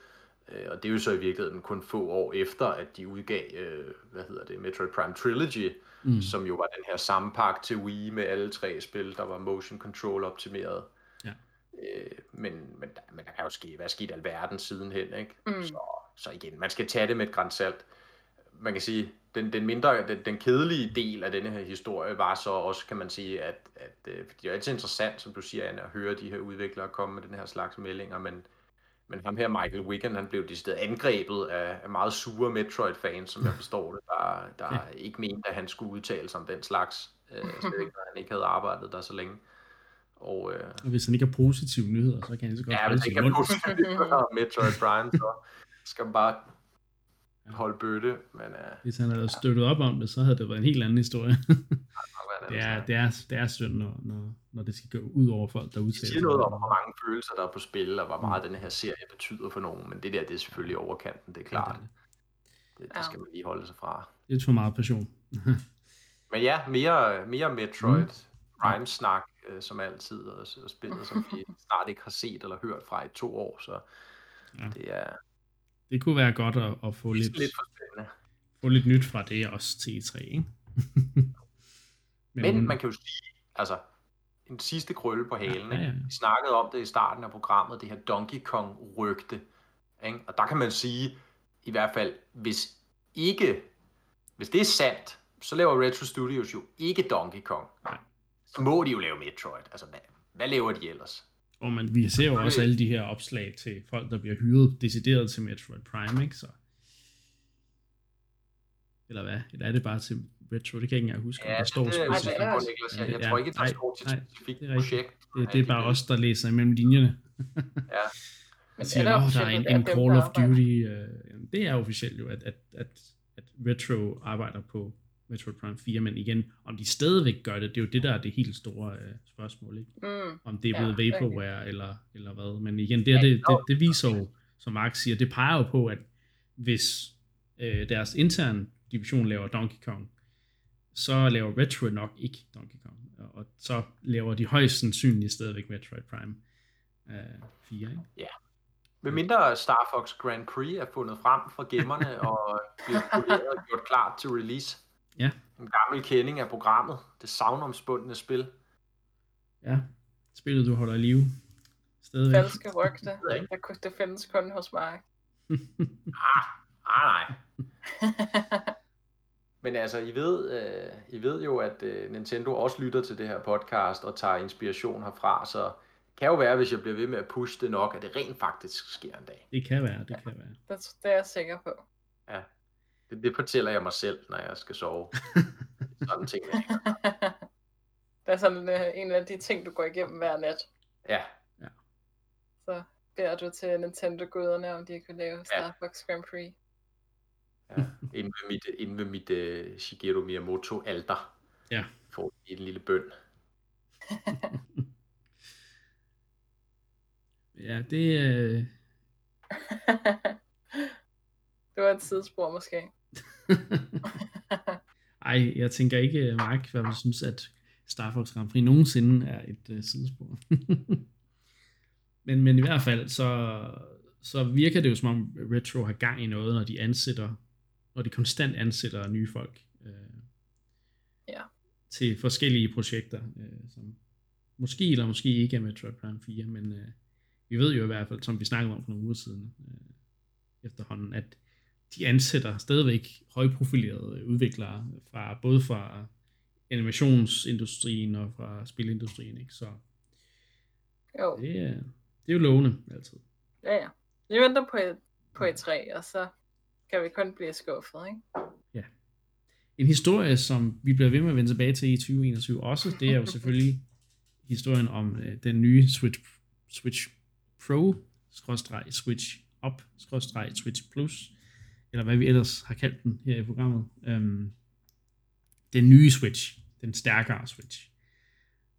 øh, og det er jo så i virkeligheden kun få år efter, at de udgav, øh, hvad hedder det, Metroid Prime Trilogy, Mm. som jo var den her sammenpakke til Wii med alle tre spil, der var motion control optimeret. Ja. Øh, men, men, der, men der kan jo ske, hvad er sket alverden sidenhen, ikke? Mm. Så, så igen, man skal tage det med et græns salt. Man kan sige, den, den mindre, den, den kedelige del af denne her historie var så også, kan man sige, at, at øh, det er altid interessant, som du siger, Anna, at høre de her udviklere komme med den her slags meldinger, men, men ham her, Michael Wigan, han blev decideret angrebet af, af meget sure Metroid-fans, som jeg forstår det, der, der ikke mente, at han skulle udtale sig om den slags, øh, slet ikke, han ikke havde arbejdet der så længe. Og øh, Og hvis han ikke har positive nyheder, så kan han så godt ja, hvis sin ikke er mund. positivt om Metroid Prime, så skal man bare. Holde bøtte, men øh, Hvis han havde støttet op om det, så havde det været en helt anden historie. det, er, det, er, det er synd, når, når, når det skal gå ud over folk, der Det udtaler siger noget om, hvor mange følelser der er på spil, og hvor meget den her serie betyder for nogen, men det der, det er selvfølgelig overkanten, det er klart. Ja, Det, Ja. det skal man lige holde sig fra. Lidt for meget passion. Men ja, mere, mere Metroid Prime-snak, øh, som altid, og, og spillet, som vi snart ikke har set eller hørt fra i to år, så Ja. det er Det kunne være godt at, at få, lidt, lidt få lidt nyt fra det også til E3, ikke? Men man kan jo sige, altså, en sidste krølle på halen. Ja, ja, ja. Ikke? Vi snakkede om det i starten af programmet, det her Donkey Kong-rygte. Ikke? Og der kan man sige, i hvert fald, hvis ikke, hvis det er sandt, så laver Retro Studios jo ikke Donkey Kong. Nej. Så må de jo lave Metroid. Altså, hvad, hvad laver de ellers? Og man, vi ser jo også alle de her opslag til folk, der bliver hyret decideret til Metroid Prime, ikke? Så... Eller hvad? Eller er det bare til Retro? Det kan jeg ikke engang huske, om der står det specifikt. det er på, Niklas. Jeg, jeg Ja, tror ikke, der nej, står til nej, et specifikt det er rigtigt. projekt. Det, det er bare os, der læser imellem linjerne. Ja. Men siger, er det der er en, en Call of der? Duty. Øh, det er officielt jo, at, at, at, at Retro arbejder på Metroid Prime 4, men igen, om de stadigvæk gør det, det er jo det, der er det helt store øh, spørgsmål, ikke? Mm. Om det er Ja, blevet Vaporware eller, eller hvad. Men igen, det, er det, det, det viser jo, som Mark siger, det peger jo på, at hvis øh, deres interne division laver Donkey Kong, så laver Retro nok ikke Donkey Kong. Og, og så laver de højst sandsynligt stadigvæk Metroid Prime øh, 4, ikke? Med mindre Star Fox Grand Prix er fundet frem fra gemmerne og bliver poleret og gjort klar til release. Ja. En gammel kending af programmet. Det savnomspundne spil. Ja, spillet du holder i live. Stadigvæk. Falske rygte. jeg ikke. Der, kun- det findes kun hos mig. Ah, nej. Men altså, I ved, øh, I ved jo, at øh, Nintendo også lytter til det her podcast og tager inspiration herfra, så det kan jo være, hvis jeg bliver ved med at pushe det nok, at det rent faktisk sker en dag. Det kan være, det kan være. det, det er jeg sikker på. Det, det fortæller jeg mig selv, når jeg skal sove. Sådan ting. det er sådan uh, en af de ting, du går igennem hver nat. Ja, Så beder du til Nintendo-guderne, om de kan lave Star Fox Grand Prix. ja. Inden ved mit, inden ved mit uh, Shigeru Miyamoto alter. Ja. Får en lille bøn. ja, det... Øh... det var et sidespor måske. Ej, jeg tænker ikke, Mark, hvad du synes, at Star Fox Grand Prix nogensinde er et uh, sidespor. men, men i hvert fald, så, så virker det jo som om Retro har gang i noget, når de ansætter, når de konstant ansætter nye folk øh, ja. til forskellige projekter, øh, som måske eller måske ikke er Metroid Prime 4, men øh, vi ved jo i hvert fald, som vi snakkede om for nogle uger siden øh, efterhånden, at de ansætter stadigvæk højprofilerede udviklere fra både fra animationsindustrien og fra spilindustrien, ikke? Så jo. Det, er, det er jo lovende altid. Ja, ja. Vi venter på, et, på et træ, og så kan vi kun blive skuffet, ikke? Ja. En historie, som vi bliver ved med at vende tilbage til i 2021 også, det er jo selvfølgelig historien om øh, den nye Switch, Switch Pro, Switch Up, Switch Plus, eller hvad vi ellers har kaldt den her i programmet. Øhm, den nye Switch, den stærkere Switch.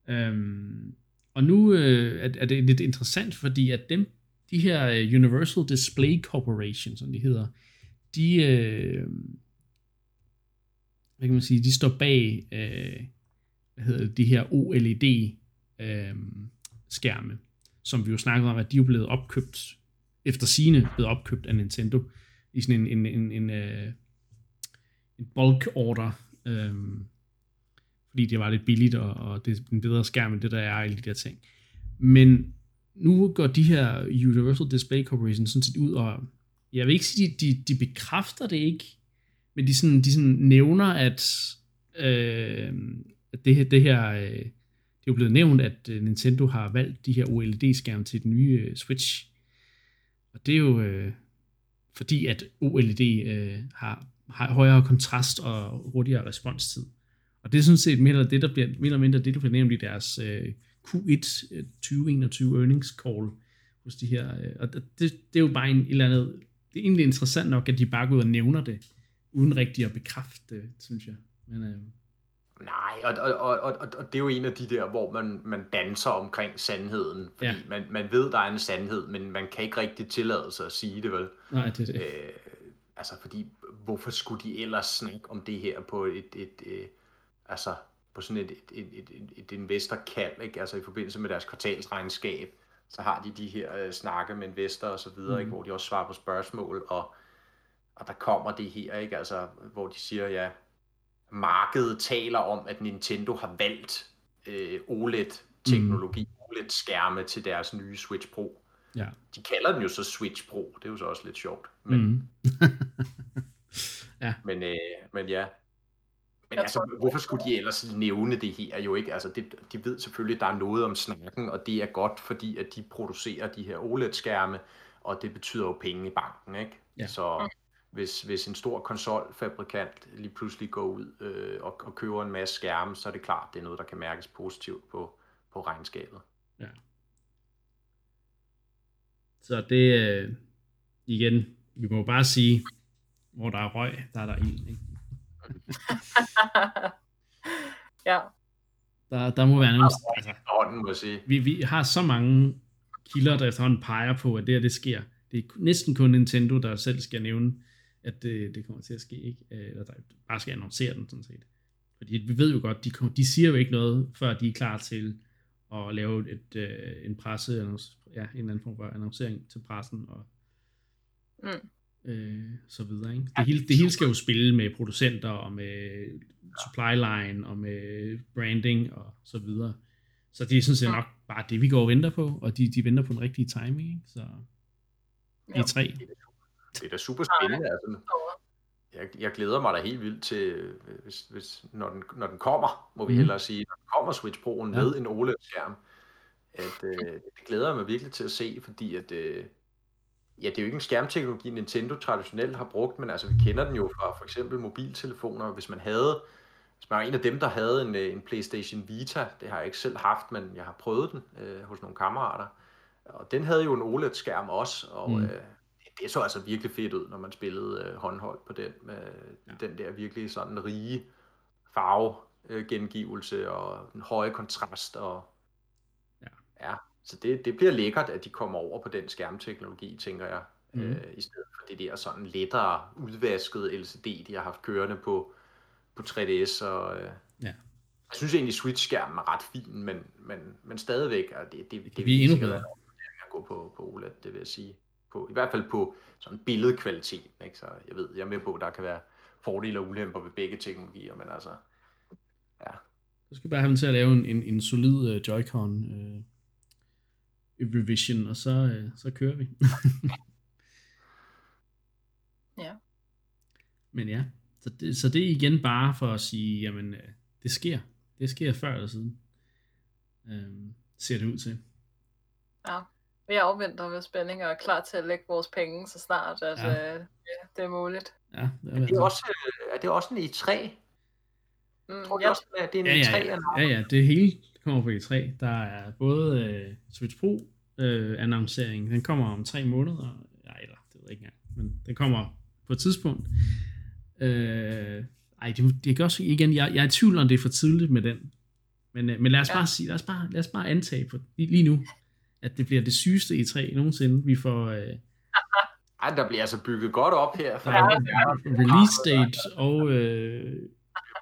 Øhm, og nu øh, er, er det lidt interessant, fordi at dem, de her øh, Universal Display Corporation, som de hedder, de, øh, hvad kan man sige, de står bag, øh, hvad hedder det, de her OLED øh, skærme, som vi jo snakkede om, at de er blevet opkøbt, efter sine blevet opkøbt af Nintendo, i sådan en, en, en, en, øh, en bulk order, øh, fordi det var lidt billigt, og, og det er en bedre skærm end det, der er alle de der ting. Men nu går de her Universal Display Corporation sådan set ud og, jeg vil ikke sige, de, de, de bekræfter det ikke, men de, sådan, de sådan nævner, at, øh, at det, det her, øh, det er jo blevet nævnt, at øh, Nintendo har valgt de her OLED-skærme til den nye øh, Switch. Og det er jo øh, fordi, at OLED øh, har, har højere kontrast og hurtigere responstid. Og det er sådan set mere eller, det, der bliver, mere eller mindre det, der bliver nævnt i deres øh, Q1 2021 earnings call hos de her. Øh, og det, det er jo bare en et eller andet, det er egentlig interessant nok, at de bare går ud og nævner det, uden rigtig at bekræfte det, synes jeg. Men, øh, Nej, og, og, og, og, og det er jo en af de der, hvor man, man danser omkring sandheden. Fordi ja. man, man ved, der er en sandhed, men man kan ikke rigtig tillade sig at sige det, vel? Nej, det er det. Øh, altså, fordi hvorfor skulle de ellers snakke om det her på et, et, et, et altså på sådan et, et, et, et, et investorkald, ikke? altså i forbindelse med deres kvartalsregnskab, så har de de her øh, snakke med investorer og så videre, mm. ikke? hvor de også svarer på spørgsmål, og, og der kommer det her, ikke? Altså, hvor de siger, ja, markedet taler om, at Nintendo har valgt øh, OLED-teknologi, mm. OLED-skærme til deres nye Switch Pro. Ja. De kalder den jo så Switch Pro, det er jo så også lidt sjovt. Men, mm. ja. men, øh, men ja, men altså, hvorfor skulle de ellers nævne det her jo ikke? Altså, det, de ved selvfølgelig, at der er noget om snakken, og det er godt, fordi at de producerer de her OLED-skærme, og det betyder jo penge i banken, ikke? Ja. Så hvis, hvis en stor konsolfabrikant lige pludselig går ud øh, og, og køber en masse skærme, så er det klart, det er noget, der kan mærkes positivt på, på regnskabet. Ja. Så det, øh, igen, vi må bare sige, hvor der er røg, der er der ild, ikke? ja. Der, der må være nogle... Altså, hånden, må jeg sige. Vi, vi har så mange kilder, der efterhånden peger på, at det her, det sker. Det er næsten kun Nintendo, der selv skal nævne, at det, det kommer til at ske, ikke? Eller der bare skal annoncere den, sådan set. Fordi vi ved jo godt, de, de siger jo ikke noget, før de er klar til at lave et, øh, en presse, ja, en eller anden form for annoncering til pressen, og mm øh, så videre. Ikke? Det, hele, det hele skal jo spille med producenter og med supply line og med branding og så videre. Så det er sådan set nok bare det, vi går og venter på, og de, de venter på den rigtige timing. Ikke? Så i tre. Det er da super spændende. Altså. Jeg, jeg glæder mig da helt vildt til, hvis, hvis, når, den, når den kommer, må vi mm. hellere sige, når den kommer Switch Pro'en ja. med en OLED-skærm, at øh, det glæder jeg mig virkelig til at se, fordi at øh, Ja, det er jo ikke en skærmteknologi, Nintendo traditionelt har brugt, men altså vi kender den jo fra for eksempel mobiltelefoner. Hvis man havde, hvis man var en af dem, der havde en, øh, en PlayStation Vita, det har jeg ikke selv haft, men jeg har prøvet den øh, hos nogle kammerater, og den havde jo en OLED-skærm også, og mm. øh, det så altså virkelig fedt ud, når man spillede øh, håndhold på den, med ja. den der virkelig sådan rige farve øh, gengivelse og en høje kontrast. Og, Ja. ja. Så det, det bliver lækkert, at de kommer over på den skærmteknologi, tænker jeg. Mm. Øh, I stedet for det der sådan lettere udvaskede LCD, de har haft kørende på, på 3DS. Og, øh, Ja. Jeg synes egentlig, Switch-skærmen er ret fin, men, men, men stadigvæk er det, det, det, kan det blive endnu sikkert bedre. at gå på, på OLED, det vil jeg sige. På, I hvert fald på sådan billedkvalitet. Ikke? Så jeg ved, jeg er med på, at der kan være fordele og ulemper ved begge teknologier, men altså, Du skal bare have dem til at lave en, en, en solid uh, Joy-Con uh, revision, og så, uh, så kører vi. Ja. Men ja, så det, så det er igen bare for at sige, jamen, uh, det sker. Det sker før eller siden. Um, ser det ud til. Ja. Vi afventer med spænding og er klar til at lægge vores penge så snart, at Ja. ja. øh, ja, det er muligt. Ja, det er, det er, også, øh, er det også en E3? Mm, Tror du jeg, også, at det er en ja, E3? ja, eller? ja, ja, det hele kommer på E3. Der er både uh, Switch Pro uh, annoncering, den kommer om tre måneder, nej, eller det ved jeg ikke engang, men den kommer på et tidspunkt. Øh, ej, det, det kan også igen, jeg, jeg er i tvivl om det er for tidligt med den. Men, øh, men lad os Ja. bare sige, lad os bare, lad os bare antage på, lige, lige nu, at det bliver det sygeste E3 nogensinde. Vi får øh, Ej, der bliver altså bygget godt op her. For der er release date og øh,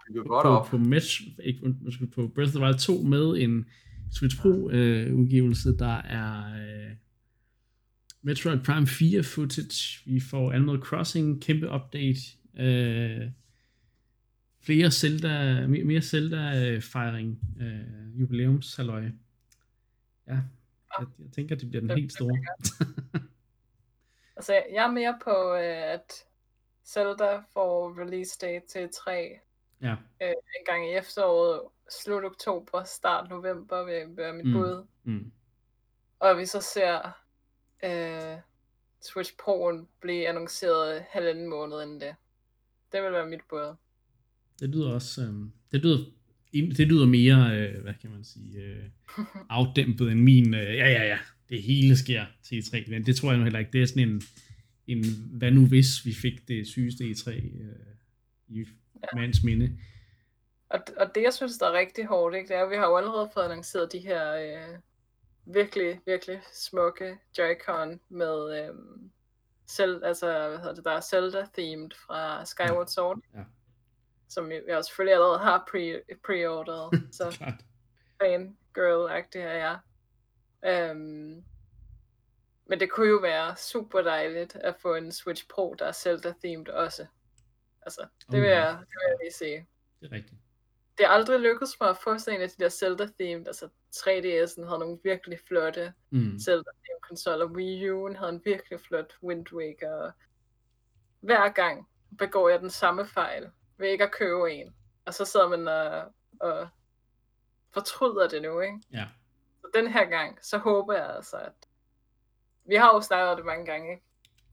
bygget godt på, op. på, Match, ikke, undskyld, på Breath of the Wild 2 med en Switch Pro øh, udgivelse, der er øh, Metroid Prime 4 footage, vi får Animal Crossing, kæmpe update, øh, flere Zelda, mere, mere Zelda-fejring, øh, jubilæumshalløj. Ja, jeg, jeg tænker, det bliver den helt store. altså, jeg er mere på, øh, at Zelda får release date til 3 ja, en gang i efteråret, slut oktober, start november vil være mit Mm. bud. mm, Og vi så ser øh, Switch Pro'en blive annonceret halvanden måned inden det. Det vil være mit bud. det lyder også, øh, det lyder, det lyder mere, øh, hvad kan man sige, øh, afdæmpet end min, øh, ja, ja, ja, det hele sker til E3, men det tror jeg nu heller ikke. Det er sådan en, en hvad nu hvis vi fik det sygeste E3 øh, i mands minde. Og, og det, jeg synes, der er rigtig hårdt, ikke, det er, at vi har jo allerede fået annonceret de her øh, virkelig, virkelig smukke Joy-Con med øh, selv, altså, hvad hedder det, der er Zelda-themed fra Skyward Sword, Ja. Som jeg jeg selvfølgelig allerede har pre- pre-orderet, så fangirl-agtig er jeg. Øhm, men det kunne jo være super dejligt at få en Switch Pro, der er Zelda-themed også. Altså, det vil, Okay. jeg, det vil jeg lige sige. Det er rigtigt. Det er aldrig lykkedes mig at få sådan en af de der Zelda-themed, altså 3DS'en havde nogle virkelig flotte Mm. Zelda-themed konsoller, Wii U'en havde en virkelig flot Wind Waker. Hver gang begår jeg den samme fejl ved ikke at købe en. Og så sidder man og, og fortryder det nu, ikke? Ja. Så den her gang, så håber jeg altså, at... Vi har jo snakket det mange gange, ikke?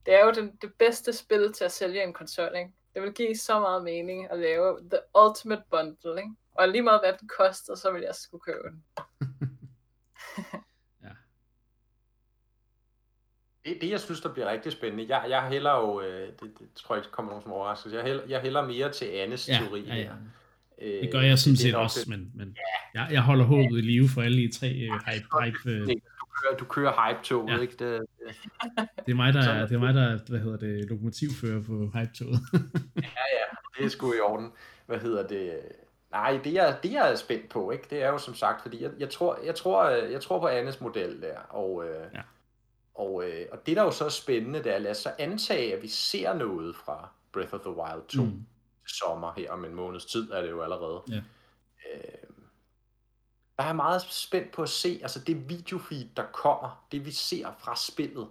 Det er jo den, det bedste spil til at sælge en konsol, ikke? Det vil give så meget mening at lave The Ultimate Bundle, ikke? Og lige meget hvad den koster, så vil jeg skulle købe den. ja. Det, det, jeg synes, der bliver rigtig spændende, jeg, jeg hælder jo, øh, det, det tror jeg ikke kommer nogen som overraskelse, jeg hælder, jeg hælder mere til Annes Ja, teori ja, ja. her. Øh, Det gør jeg sådan er set også, det- men, men jeg, jeg holder håbet i live for alle de tre øh, hype, hype øh, Du kører, du kører hype-toget, Ja. ja. ikke? Det, det er mig, der, er, er det er mig, der er, hvad hedder det, lokomotivfører på hype-toget. Ja, ja, det er sgu i orden. Hvad hedder det? Nej, det jeg, det jeg er spændt på, ikke? det er jo som sagt, fordi jeg, jeg, tror, jeg, tror, øh, jeg tror på Annes model der, og, øh, Ja. Og, øh, og det der jo så er spændende, det er, lad os så antage, at vi ser noget fra Breath of the Wild 2 Mm. mm. sommer her om en måneds tid, er det jo allerede. Ja. Øh, der er jeg meget spændt på at se, altså det videofeed, der kommer, det vi ser fra spillet,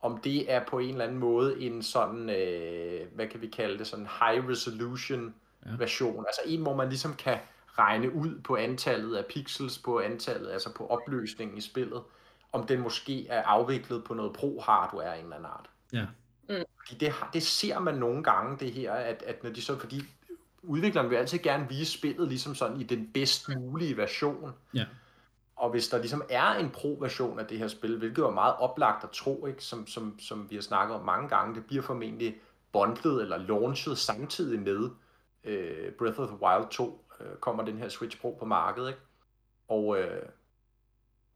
om det er på en eller anden måde en sådan, øh, hvad kan vi kalde det, sådan high resolution ja. version. Altså en, hvor man ligesom kan regne ud på antallet af pixels, på antallet, altså på opløsningen i spillet, om den måske er afviklet på noget pro-hardware af en eller anden art. Ja. Fordi det, det ser man nogle gange, det her, at, at når de så, fordi udvikleren vil altid gerne vise spillet ligesom sådan i den bedst mulige version. Ja. Og hvis der ligesom er en pro-version af det her spil, hvilket er meget oplagt at tro, ikke? Som, som, som vi har snakket om mange gange, det bliver formentlig bundlet eller launchet samtidig med øh, Breath of the Wild 2 øh, kommer den her Switch Pro på markedet, ikke? Og, øh,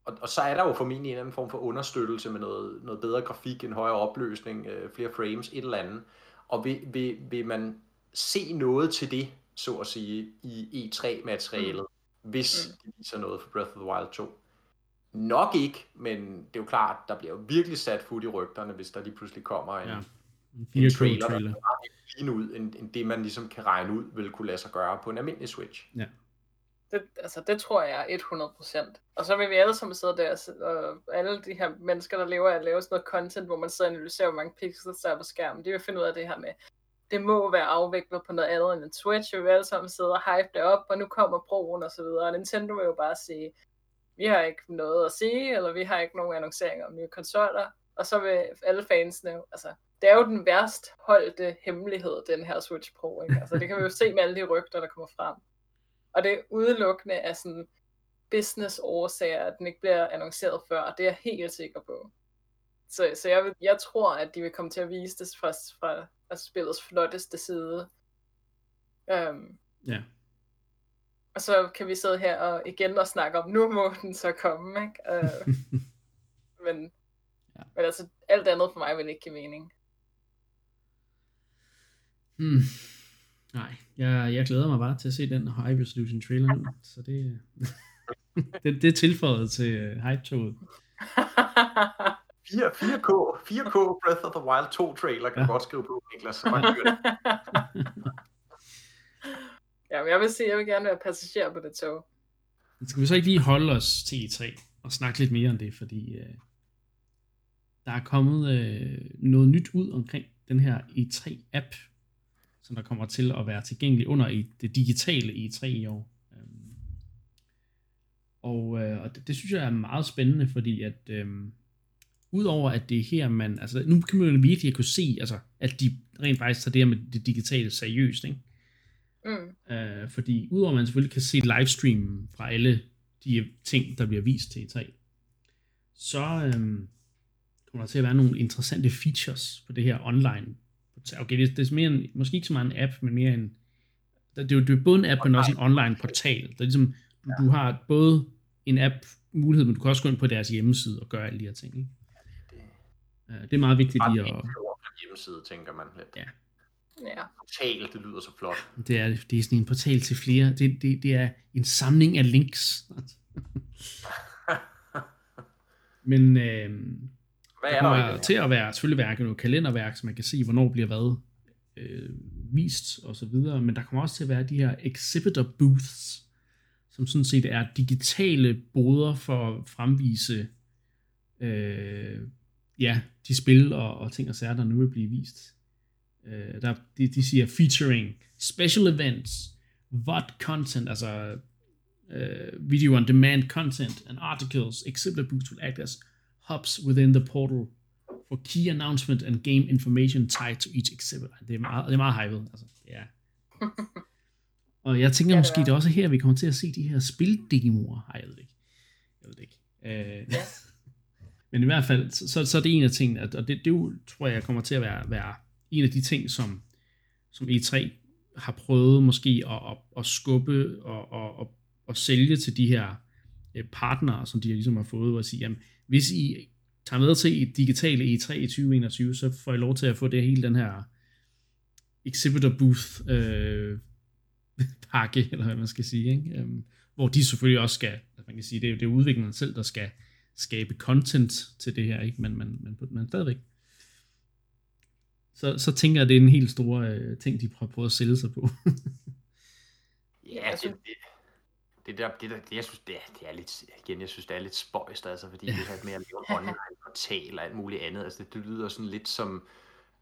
og, og så er der jo formentlig en eller anden form for understøttelse med noget, noget bedre grafik, en højere opløsning, øh, flere frames, et eller andet. Og vil, vil, vil man se noget til det, så at sige, i E3-materialet, mm. hvis mm. de viser noget for Breath of the Wild 2? Nok ikke, men det er jo klart, der bliver jo virkelig sat fod i rygterne, hvis der lige pludselig kommer en, ja. en, en trailer, trailer, der er lige ud, end, end det man ligesom kan regne ud, vil kunne lade sig gøre på en almindelig Switch. Ja. Det, altså, det tror jeg er 100%. Og så vil vi alle sammen sidde der, og alle de her mennesker, der lever af at lave sådan noget content, hvor man sidder og analyserer, hvor mange pixels der er på skærmen, de vil finde ud af det her med, det må være afviklet på noget andet end en Switch, vi vil alle sammen sidde og hype det op, og nu kommer broen og så videre, og Nintendo vil jo bare sige, vi har ikke noget at sige, eller vi har ikke nogen annonceringer om nye konsoller, og så vil alle fansene, altså, det er jo den værst holdte hemmelighed, den her Switch Pro, ikke? Altså, det kan vi jo se med alle de rygter, der kommer frem. Og det er udelukkende af sådan business årsager, at den ikke bliver annonceret før, det er jeg helt sikker på. Så, så jeg, vil, jeg tror, at de vil komme til at vise det fra, fra altså spillets flotteste side. Um, ja. Og så kan vi sidde her og igen og snakke om, nu må den så komme, ikke? Uh, men, ja. men altså, alt andet for mig vil ikke give mening. Hmm. Nej, jeg, jeg glæder mig bare til at se den high resolution trailer nu, så det, det, det er tilføjet til uh, hype-toget. 4, 4K, 4K Breath of the Wild 2 trailer kan ja. godt skrive på, Niklas. Så ja, men jeg vil sige, jeg vil gerne være passager på det tog. Skal vi så ikke lige holde os til E3 og snakke lidt mere om det, fordi uh, der er kommet uh, noget nyt ud omkring den her E3-app, som der kommer til at være tilgængelig under i det digitale E3 i år. Øhm, og, øh, og det, det synes jeg er meget spændende, fordi at øhm, udover at det er her, man, altså nu kan man jo virkelig kunne se, altså, at de rent faktisk tager det her med det digitale seriøst, ikke? Mm. Øh, fordi udover at man selvfølgelig kan se livestreamen fra alle de ting, der bliver vist til E3, så øhm, kommer der til at være nogle interessante features på det her online okay, det, det er mere en, måske ikke så meget en app, men mere en, det er jo det er både en app, men også en online portal. Der er ligesom, du, ja. du har både en app mulighed, men du kan også gå ind på deres hjemmeside og gøre alle de her ting. Ikke? Det, det er meget vigtigt lige at... hjemmeside, tænker man lidt. Ja. Ja. Portal, det lyder så flot. Det er, det er sådan en portal til flere. Det, det, det er en samling af links. Men øh, hvad er der, der til at være, selvfølgelig være noget kalenderværk, så man kan se, hvornår bliver hvad øh, vist og så videre, men der kommer også til at være de her exhibitor booths, som sådan set er digitale boder for at fremvise øh, ja, de spil og, og ting og sager, der nu vil blive vist. Øh, der, de, de siger featuring special events, VOD content, altså uh, video on demand content and articles, exhibitor booths will act as hubs within the portal for key announcement and game information tied to each exhibit. Det er meget, det er meget hyped. Altså, ja. Og jeg tænker ja, måske, det er også her, vi kommer til at se de her spildemoer. Nej, jeg ved det ikke. Jeg ved det ikke. Øh, ja. Men i hvert fald, så, så er det en af tingene, og det, det tror jeg kommer til at være, være en af de ting, som, som E3 har prøvet måske at, at, at skubbe og, og, og, og sælge til de her øh, partnere, som de ligesom har fået, og sige, jamen, hvis I tager med til et digitale E3 i 2021, så får I lov til at få det hele den her exhibitor booth øh, pakke, eller hvad man skal sige, ikke? Um, hvor de selvfølgelig også skal, man kan sige, det er, det er udviklerne selv, der skal skabe content til det her, ikke? Men, men, men, men stadigvæk. Så, så tænker jeg, at det er en helt stor øh, ting, de prøver at sælge sig på. ja, det, det, det der, det der, det, jeg synes, det er, det er lidt, igen, jeg synes, det er lidt spøjst, altså, fordi det her med at lave online portal og alt muligt andet, altså, det, det lyder sådan lidt som,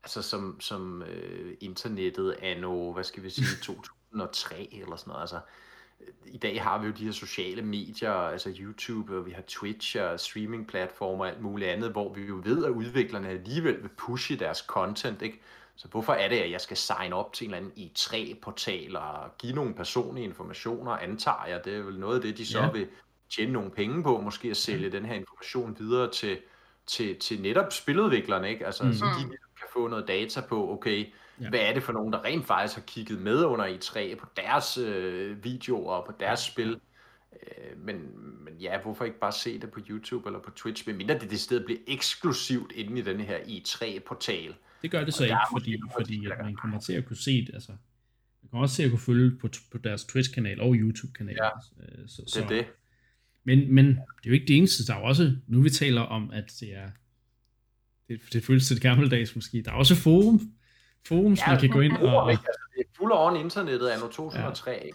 altså, som, som øh, internettet anno, hvad skal vi sige, 2003 eller sådan noget, altså, i dag har vi jo de her sociale medier, altså YouTube, og vi har Twitch og streaming-platformer og alt muligt andet, hvor vi jo ved, at udviklerne alligevel vil pushe deres content, ikke? Så hvorfor er det, at jeg skal sign op til en eller anden i3-portal og give nogle personlige informationer, antager jeg. Det er vel noget af det, de så ja. vil tjene nogle penge på, måske at sælge den her information videre til, til, til netop spiludviklere, ikke? Altså, mm. så de kan få noget data på, okay, Ja. ja. hvad er det for nogen, der rent faktisk har kigget med under E3 på deres øh, videoer og på deres spil. Øh, men, men ja, hvorfor ikke bare se det på YouTube eller på Twitch, medmindre det det sted bliver eksklusivt inde i den her E3-portal. Det gør det så ikke, er fordi, fordi at man kan- kommer til at kunne se det. Altså, man kommer også til at kunne følge på, på deres Twitch-kanal og YouTube-kanal. Ja, Øh, så, Det er det. Men, men det er jo ikke det eneste. Der er også, nu vi taler om, at det er, det, det føles til det gammeldags måske, der er også forum, forums, ja, man kan gå ind og, og ikke? Altså, det er full on internettet af 2003. Ja. Ikke?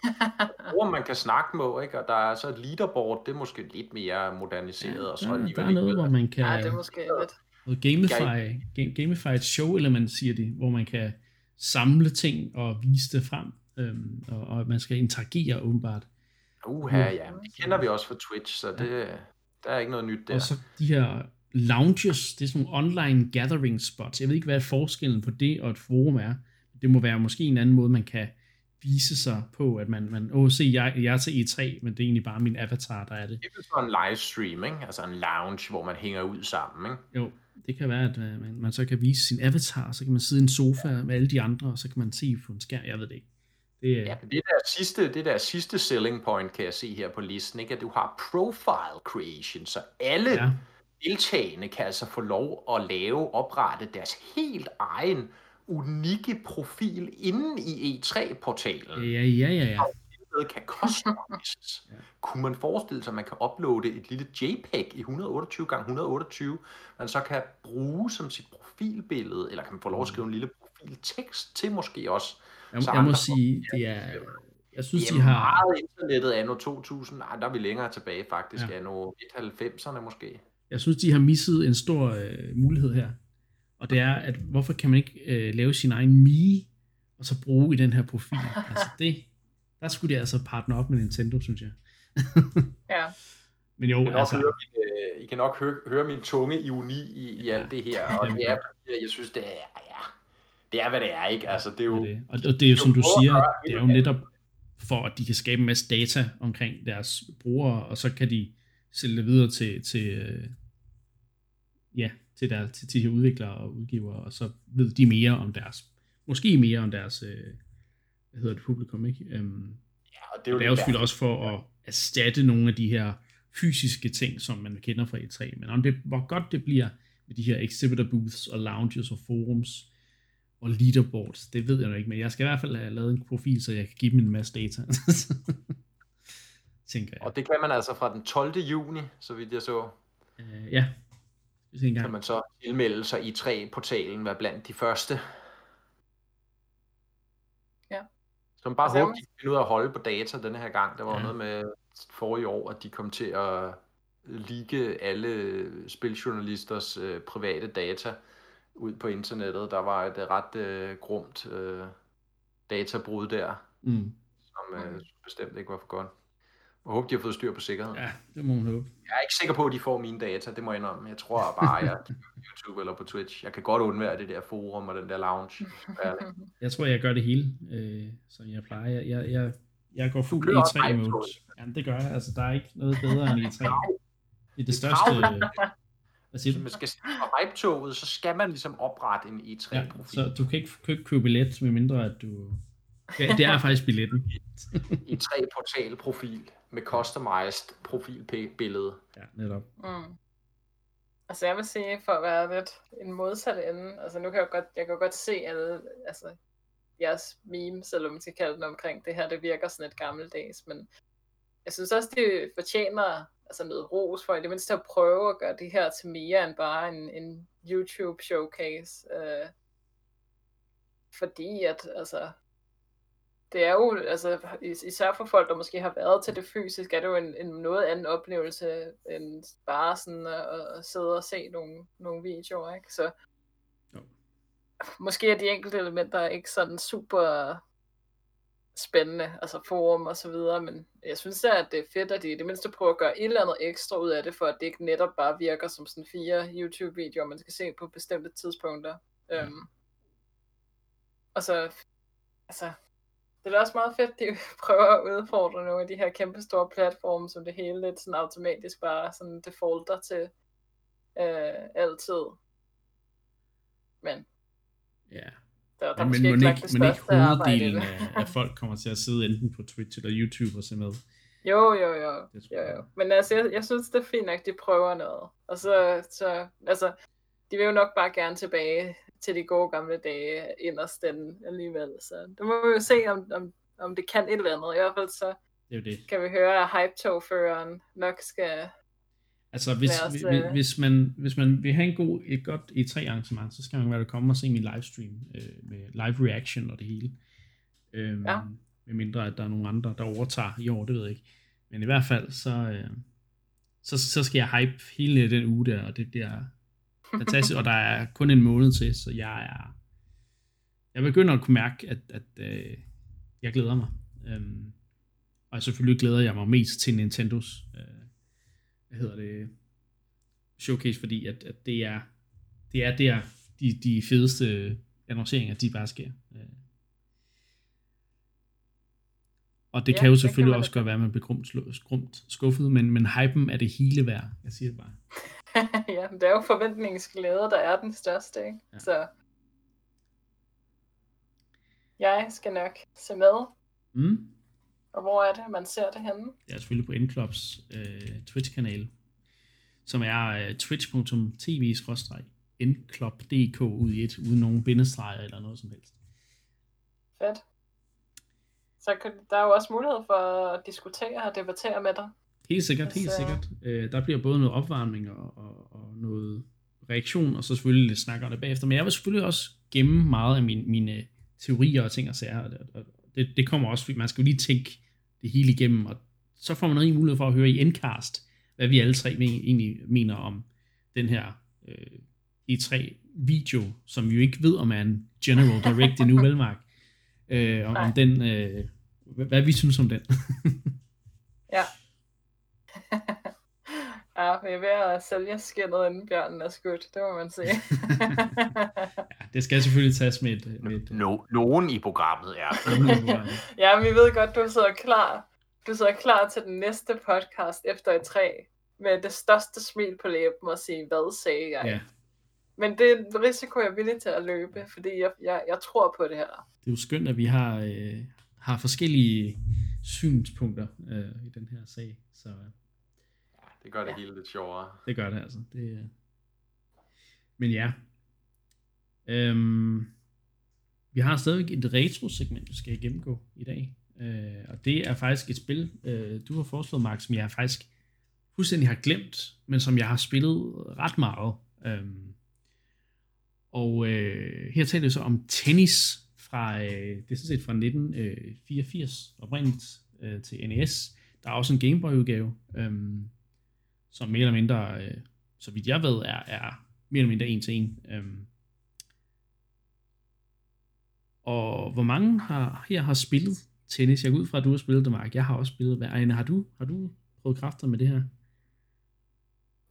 Forum, man kan snakke med, ikke? og der er så et leaderboard, det er måske lidt mere moderniseret. og så der, alligevel der er noget, hvor man kan, Ja, det er måske lidt. Noget gamify, game, gamified show element, siger de, hvor man kan samle ting og vise det frem, øhm, og, og man skal interagere åbenbart. Uha, ja. Det kender vi også fra Twitch, så det, der er ikke noget nyt der. Og så de her lounges, det er sådan nogle online gathering spots. Jeg ved ikke, hvad forskellen på det og et forum er. Det må være måske en anden måde, man kan vise sig på, at man, man åh, se, jeg, jeg er til E3, men det er egentlig bare min avatar, der er det. Det er sådan en livestream, ikke? altså en lounge, hvor man hænger ud sammen. Ikke? Jo, det kan være, at øh, man, man så kan vise sin avatar, så kan man sidde i en sofa med alle de andre, og så kan man se på en skærm, jeg ved det ikke. Det, Ja, men det der sidste, det der sidste selling point, kan jeg se her på listen, ikke? at du har profile creation, så alle ja, ja. deltagende kan altså få lov at lave, oprette deres helt egen unikke profil inde i E3-portalen. ja, ja, ja, ja. Derved kan customises. Kunne man forestille sig, at man kan uploade et lille JPEG i 128 x 128, man så kan bruge som sit profilbillede, eller kan man få lov at skrive en lille profiltekst til måske også. Jeg, Så jeg må sige, det er, jeg synes, de har, meget internettet anno 2000. Nej, der er vi længere tilbage faktisk. Ja. Ja. Anno 90'erne måske. jeg synes, de har misset en stor øh, mulighed her. Og det er, at hvorfor kan man ikke øh, lave sin egen Mii, og så bruge i den her profil? altså det, der skulle de altså partner op med Nintendo, synes jeg. Ja. Men jo, I kan nok, altså, høre, min, øh, I kan nok høre, høre min tunge ironi i, i alt det her. Og det er, jeg synes, det er, ja, det er, hvad det er, ikke? Altså, det er jo... det er det. Og, og det er jo, som du siger, det er jo netop for, at de kan skabe en masse data omkring deres brugere, og så kan de sælge det videre til, til øh, ja, til, der, til, til de udviklere og udgivere, og så ved de mere om deres, måske mere om deres, øh, hvad hedder det, publikum, ikke? Øhm, Ja, og det er jo, det er jo selvfølgelig også for at erstatte nogle af de her fysiske ting, som man kender fra E3, men om det, hvor godt det bliver med de her exhibitor booths og lounges og forums og leaderboards, det ved jeg nok ikke, men jeg skal i hvert fald have lavet en profil, så jeg kan give dem en masse data. Tænker jeg. Og det kan man altså fra den 12. juni, så vidt jeg så, Øh, ja, kan man så tilmelde sig i 3-portalen, være blandt de første. Ja. Man bare må- de finde ud af at holde på data denne her gang. Der var ja. noget med forrige år, at de kom til at ligge alle spiljournalisters øh, private data ud på internettet. Der var et øh, ret øh, grumt øh, databrud der, Mm. som øh, bestemt ikke var for godt. Jeg håber, de har fået styr på sikkerheden. Ja, det må man håbe. Jeg er ikke sikker på, at de får mine data, det må jeg indrømme. Jeg tror bare, jeg er på YouTube eller på Twitch. Jeg kan godt undvære det der forum og den der lounge. Jeg tror, jeg gør det hele, øh, som jeg plejer. Jeg, jeg, jeg, jeg går fuld kører også E3 hype mode. Jamen, det gør jeg. Altså, der er ikke noget bedre end E3. Det er det største... Hvad siger Hvis man skal se på hype-toget, så skal man ligesom oprette en Ja, E3-profil. så du kan ikke, kan ikke købe billet, medmindre at du... Ja, det er faktisk billetten. E3-portal-profil med customized profilbillede. Ja, netop. Mm. Altså jeg vil sige, for at være lidt en modsat ende, altså nu kan jeg jo godt, jeg kan jo godt se alle, altså jeres memes, eller hvad man skal kalde den omkring det her, det virker sådan lidt gammeldags, men jeg synes også, det fortjener altså noget ros for i det mindste at prøve at gøre det her til mere end bare en, en YouTube showcase. Øh, fordi at, altså, det er jo, altså, is- især for folk, der måske har været til det fysisk, er det jo en, en noget anden oplevelse, end bare sådan at, at sidde og se nogle, nogle videoer, ikke? Så Jo. måske er de enkelte elementer ikke sådan super spændende, altså forum og så videre, men jeg synes da, at det er fedt, at de i det mindste prøver at gøre et eller andet ekstra ud af det, for at det ikke netop bare virker som sådan fire YouTube-videoer, man skal se på bestemte tidspunkter. Ja. Øhm, og så, altså, det er da også meget fedt, at de prøver at udfordre nogle af de her kæmpe store platforme, som det hele lidt sådan automatisk bare sådan defaulter til øh, altid. Men Ja. Der, der er Men, måske men, ikke ikke, det men ikke hoveddelen af, af folk kommer til at sidde enten på Twitch eller YouTube og se med. Jo, jo, jo. Det jo, jeg. jo. Men altså, jeg, jeg synes, det er fint nok, de prøver noget. Og så, så, altså, de vil jo nok bare gerne tilbage til de gode gamle dage inderst den alligevel. Så det må vi jo se, om, om, om det kan et eller andet. I hvert fald så Det er det. kan vi høre, at hype-togføreren nok skal... Altså, hvis, os, hvis, øh, hvis, man, hvis man vil have en god, et godt E3-arrangement, så skal man være komme og se min livestream øh, med live reaction og det hele. Øhm, Ja. Med mindre, at der er nogle andre, der overtager i år, det ved jeg ikke. Men i hvert fald, så, øh, så, så skal jeg hype hele den uge der, og det bliver fantastisk. og der er kun en måned til, så jeg er... Jeg begynder at kunne mærke, at, at øh, jeg glæder mig. Øhm, og selvfølgelig glæder jeg mig mest til Nintendos øh, hvad hedder det, showcase, fordi at, at det er det er der, de, de fedeste annonceringer, de bare sker. Øh. Og det Ja, kan jo kan selvfølgelig man også være, at man bliver grumt skuffet, men, men hypen er det hele værd. Jeg siger det bare. ja, det er jo forventningsglæde, der er den største, ikke? Ja. Så jeg skal nok se med. Mm. Og hvor er det, man ser det henne? Det er selvfølgelig på Endclubs øh, Twitch-kanal, som er øh, twitch.tv-endclub.dk ud i et, uden nogen bindestreger eller noget som helst. Fedt. Så kan, der er jo også mulighed for at diskutere og debattere med dig. Helt sikkert, helt Altså- sikkert. Øh, der bliver både noget opvarmning og, og, og noget reaktion, og så selvfølgelig lidt snak om det bagefter. Men jeg vil selvfølgelig også gemme meget af mine, mine teorier og ting og sager. Og det, det, kommer også, fordi man skal jo lige tænke det hele igennem, og så får man rigtig mulighed for at høre i Endcast, hvad vi alle tre men, egentlig mener om den her øh, E3-video, som vi jo ikke ved, om er en General Direct endnu, vel, Mark? Øh, om, om den, øh, hvad, hvad vi synes om den. Ja. ja, vi er ved at sælge skinnet, inden bjørnen er skudt. Det må man sige. Ja, det skal selvfølgelig tages med et, med et No, nogen i programmet er. ja, vi ved godt, du sidder klar. Du sidder klar til den næste podcast efter et træ med det største smil på læben og sige, hvad sagde jeg? ja, Men det er en risiko, jeg er villig til at løbe, fordi jeg, jeg, jeg tror på det her. det er jo skønt, at vi har, øh, har forskellige synspunkter øh, i den her sag, så øh, Det gør det Ja. hele lidt sjovere. det gør det altså. Det, øh. Men ja, øhm, vi har stadigvæk et retro-segment, vi skal gennemgå i dag, øh, og det er faktisk et spil, øh, du har foreslået, Mark, som jeg faktisk fuldstændig har glemt, men som jeg har spillet ret meget. Øhm, og øh, her taler vi så om tennis fra, øh, det er sådan set fra 1984 oprindeligt øh, til NES. Der er også en Game Boy udgave, øhm, som mere eller mindre, øh, så vidt jeg ved, er, er mere eller mindre en til en. Øhm. Og hvor mange har, her har spillet tennis? Jeg går ud fra, at du har spillet det, Mark. Jeg har også spillet. Hvad, Ejne, har du, har du prøvet kræfter med det her?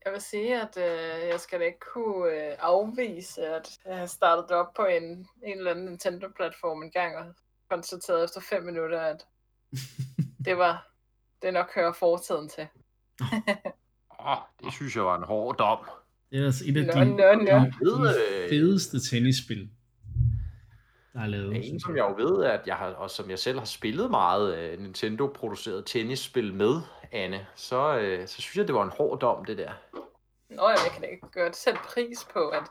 Jeg vil sige, at øh, jeg skal da ikke kunne øh, afvise, at jeg har startet op på en, en eller anden Nintendo-platform en gang og konstateret efter fem minutter, at det var det nok hører fortiden til. Åh, det synes jeg var en hård dom. Det er altså et af Nå, de, nå, nå. de, de øh, fedeste tennisspil, der er lavet. En, som jeg jo ved, at jeg har, og som jeg selv har spillet meget uh, Nintendo-produceret tennisspil med, Anne, så, uh, så synes jeg, det var en hård dom, det der. Nå, jeg kan ikke godt sætte pris på, at,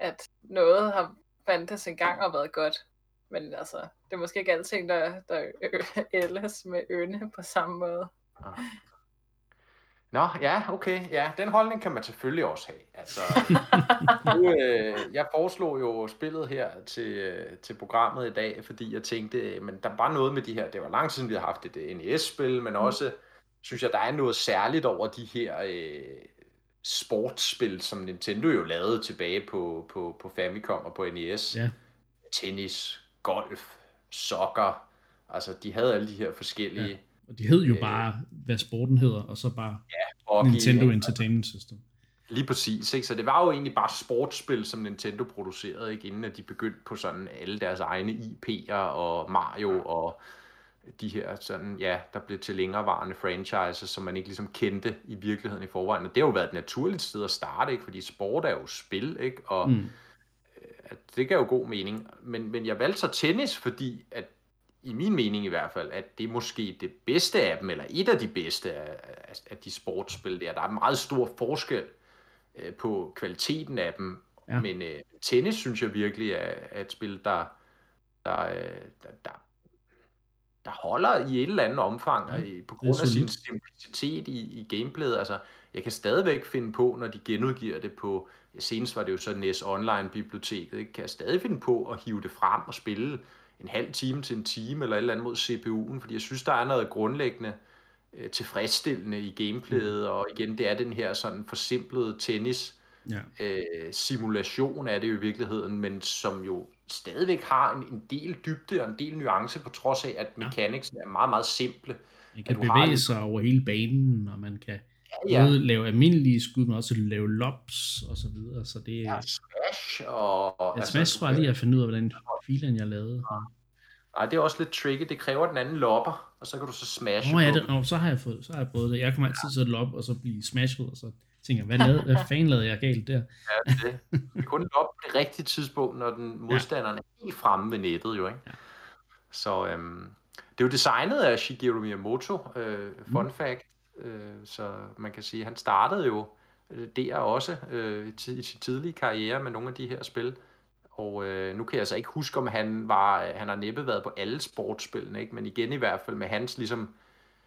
at noget har fandtes engang og været godt. Men altså, det er måske ikke alting, der, der ældes med ynde på samme måde. Nå, ja, okay. Ja, den holdning kan man selvfølgelig også have. Altså, nu, øh, jeg foreslog jo spillet her til, øh, til programmet i dag, fordi jeg tænkte, øh, men der var noget med de her, det var lang tid siden, vi har haft et øh, NES-spil, men også, synes jeg, der er noget særligt over de her øh, sportsspil, som Nintendo jo lavede tilbage på, på, på Famicom og på NES. Ja. Tennis, golf, soccer, altså de havde alle de her forskellige... Ja. Og de hed jo Øh. bare, hvad sporten hedder, og så bare hockey, Nintendo ikke? Entertainment System. Lige præcis, ikke? Så det var jo egentlig bare sportsspil, som Nintendo producerede, ikke? Inden at de begyndte på sådan alle deres egne IP'er og Mario og de her sådan, ja, der blev til længerevarende franchises, som man ikke ligesom kendte i virkeligheden i forvejen. Og det har jo været et naturligt sted at starte, ikke? Fordi sport er jo spil, ikke? Og Mm. at det gav jo god mening. Men, men jeg valgte så tennis, fordi at i min mening i hvert fald, at det er måske det bedste af dem, eller et af de bedste af, af de sportsspil der. Der er meget stor forskel øh, på kvaliteten af dem, ja. men øh, tennis synes jeg virkelig er, er et spil, der, der, øh, der, der, der holder i et eller andet omfang, ja, på grund af sin simplicitet i, i gameplayet. Altså, jeg kan stadigvæk finde på, når de genudgiver det på, senest var det jo så NES Online-biblioteket, kan jeg stadig finde på at hive det frem og spille en halv time til en time, eller et eller andet mod CPU'en, fordi jeg synes, der er noget grundlæggende øh, tilfredsstillende i gameplayet, mm. og igen, det er den her sådan forsimplede tennis ja. øh, simulation af det jo i virkeligheden, men som jo stadigvæk har en, en del dybde og en del nuance, på trods af, at mechanics ja. er meget, meget simple. Man kan bevæge har... sig over hele banen, og man kan ja, både lave almindelige skud, men også lave lobs og så videre. Så det, ja, smash og... og ja, altså, smash var lige at finde ud af, hvordan filen jeg lavede. Ja. Nej, det er også lidt tricky. Det kræver den anden lopper, og så kan du så smash. Nå, ja, det, nå, så har jeg fået, så har jeg prøvet det. Jeg kommer altid til at lop, og så blive smashet, og så tænker jeg, hvad, lavede, hvad fanden lavede jeg galt der? Ja, det. Er kun loppe det rigtige tidspunkt, når den modstanderen ja. er helt fremme ved nettet, jo, ikke? Ja. Så øhm, det er jo designet af Shigeru Miyamoto, øh, fun mm. fact. Øh, så man kan sige, han startede jo øh, der også øh, i sin tidlige karriere med nogle af de her spil. Og øh, nu kan jeg altså ikke huske, om han var, han har næppe været på alle sportsspillene, ikke? men igen i hvert fald med hans ligesom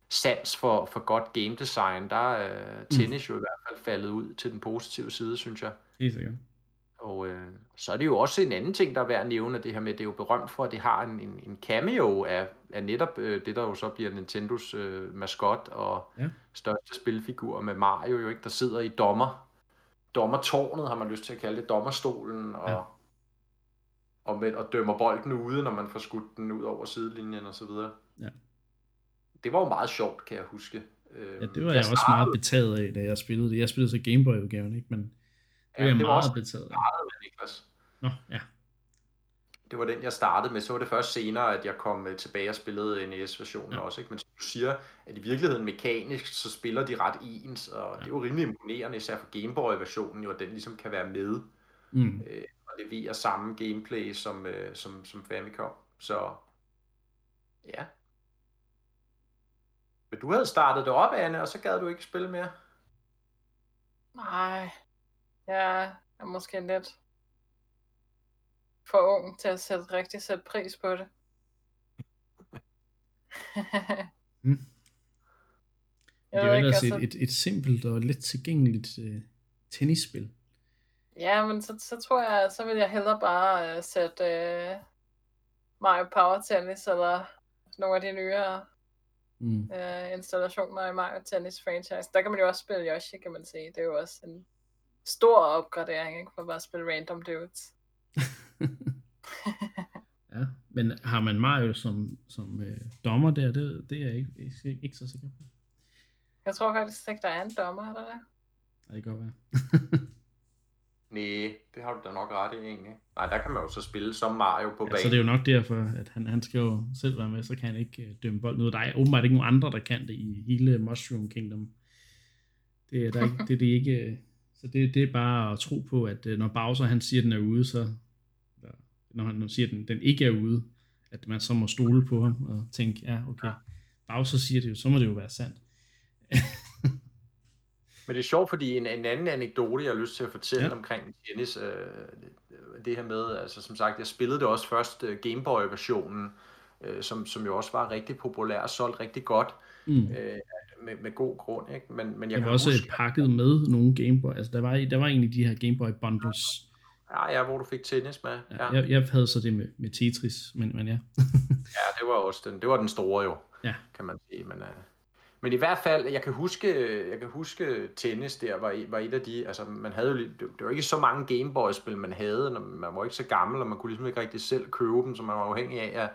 sans for, for godt game design, der er øh, tennis mm. jo i hvert fald faldet ud til den positive side, synes jeg. Helt sikkert. Og øh, så er det jo også en anden ting, der er værd at nævne, det her med, det er jo berømt for, at det har en, en, en cameo af, af netop øh, det, der jo så bliver Nintendos øh, maskot og ja. største spilfigur med Mario, jo ikke, der sidder i dommer, dommertårnet, har man lyst til at kalde det, dommerstolen, og, ja. og, med, og dømmer bolden ude, når man får skudt den ud over sidelinjen og så videre. Ja. Det var jo meget sjovt, kan jeg huske. Ja, det var jeg, jeg også meget betaget af, da jeg spillede det. Jeg spillede så Gameboy-udgaven, ikke? Men det er ja, det var meget betaget. Med, Niklas. Nå, ja. Det var den, jeg startede med. Så var det først senere, at jeg kom øh, tilbage og spillede NES-versionen ja. også. Ikke? Men som du siger, at i virkeligheden mekanisk, så spiller de ret ens, og ja. det er jo rimelig imponerende, især for Gameboy-versionen, jo, at den ligesom kan være med mm. øh, og levere samme gameplay som, øh, som, som Famicom. Så ja. Men du havde startet det op, Anne, og så gad du ikke spille mere? Nej, jeg er måske lidt for ung til at sætte rigtig sætte pris på det. mm. Det er jo ellers altså... et, et, et simpelt og let tilgængeligt uh, tennisspil. Ja, men så, så tror jeg, så vil jeg hellere bare uh, sætte uh, Mario Power Tennis eller nogle af de nyere mm. uh, installationer i Mario Tennis franchise. Der kan man jo også spille Yoshi, kan man sige. Det er jo også en stor opgradering, ikke? For bare at spille random dudes. ja, men har man Mario som, som øh, dommer der, det, det er jeg ikke, ikke, ikke så sikker på. Jeg tror faktisk ikke, der er en dommer, eller hvad? Ja, det kan godt være. Nej, det har du da nok ret i egentlig. Nej, der kan man jo så spille som Mario på ja, banen. så det er jo nok derfor, at han, han skal jo selv være med, så kan han ikke uh, dømme bolden ud. Der er åbenbart ikke nogen andre, der kan det i hele Mushroom Kingdom. Det, er der ikke, det, det er ikke, så det, det er bare at tro på, at øh, når Bowser han siger, at den er ude, så når han siger, at den, den ikke er ude, at man så må stole på ham og tænke, ja, okay, Bowser siger det jo, så må det jo være sandt. Men det er sjovt, fordi en, en anden anekdote, jeg har lyst til at fortælle ja. omkring tennis, øh, det her med, altså som sagt, jeg spillede det også først uh, Gameboy-versionen, øh, som, som jo også var rigtig populær og solgt rigtig godt. Mm. Øh, med, med god grund, ikke? Men, men jeg det var også huske, pakket med nogle Gameboy, altså der var, der var egentlig de her Gameboy bundles. Ja, ja, hvor du fik tennis med. Ja. Jeg, jeg havde så det med, med Tetris, men, men ja. ja, det var også den, det var den store jo, ja. kan man sige. Men, uh, men i hvert fald, jeg kan huske, jeg kan huske tennis der var, var et af de, altså man havde jo, det, det var ikke så mange Gameboy-spil, man havde, når man var ikke så gammel, og man kunne ligesom ikke rigtig selv købe dem, så man var afhængig af at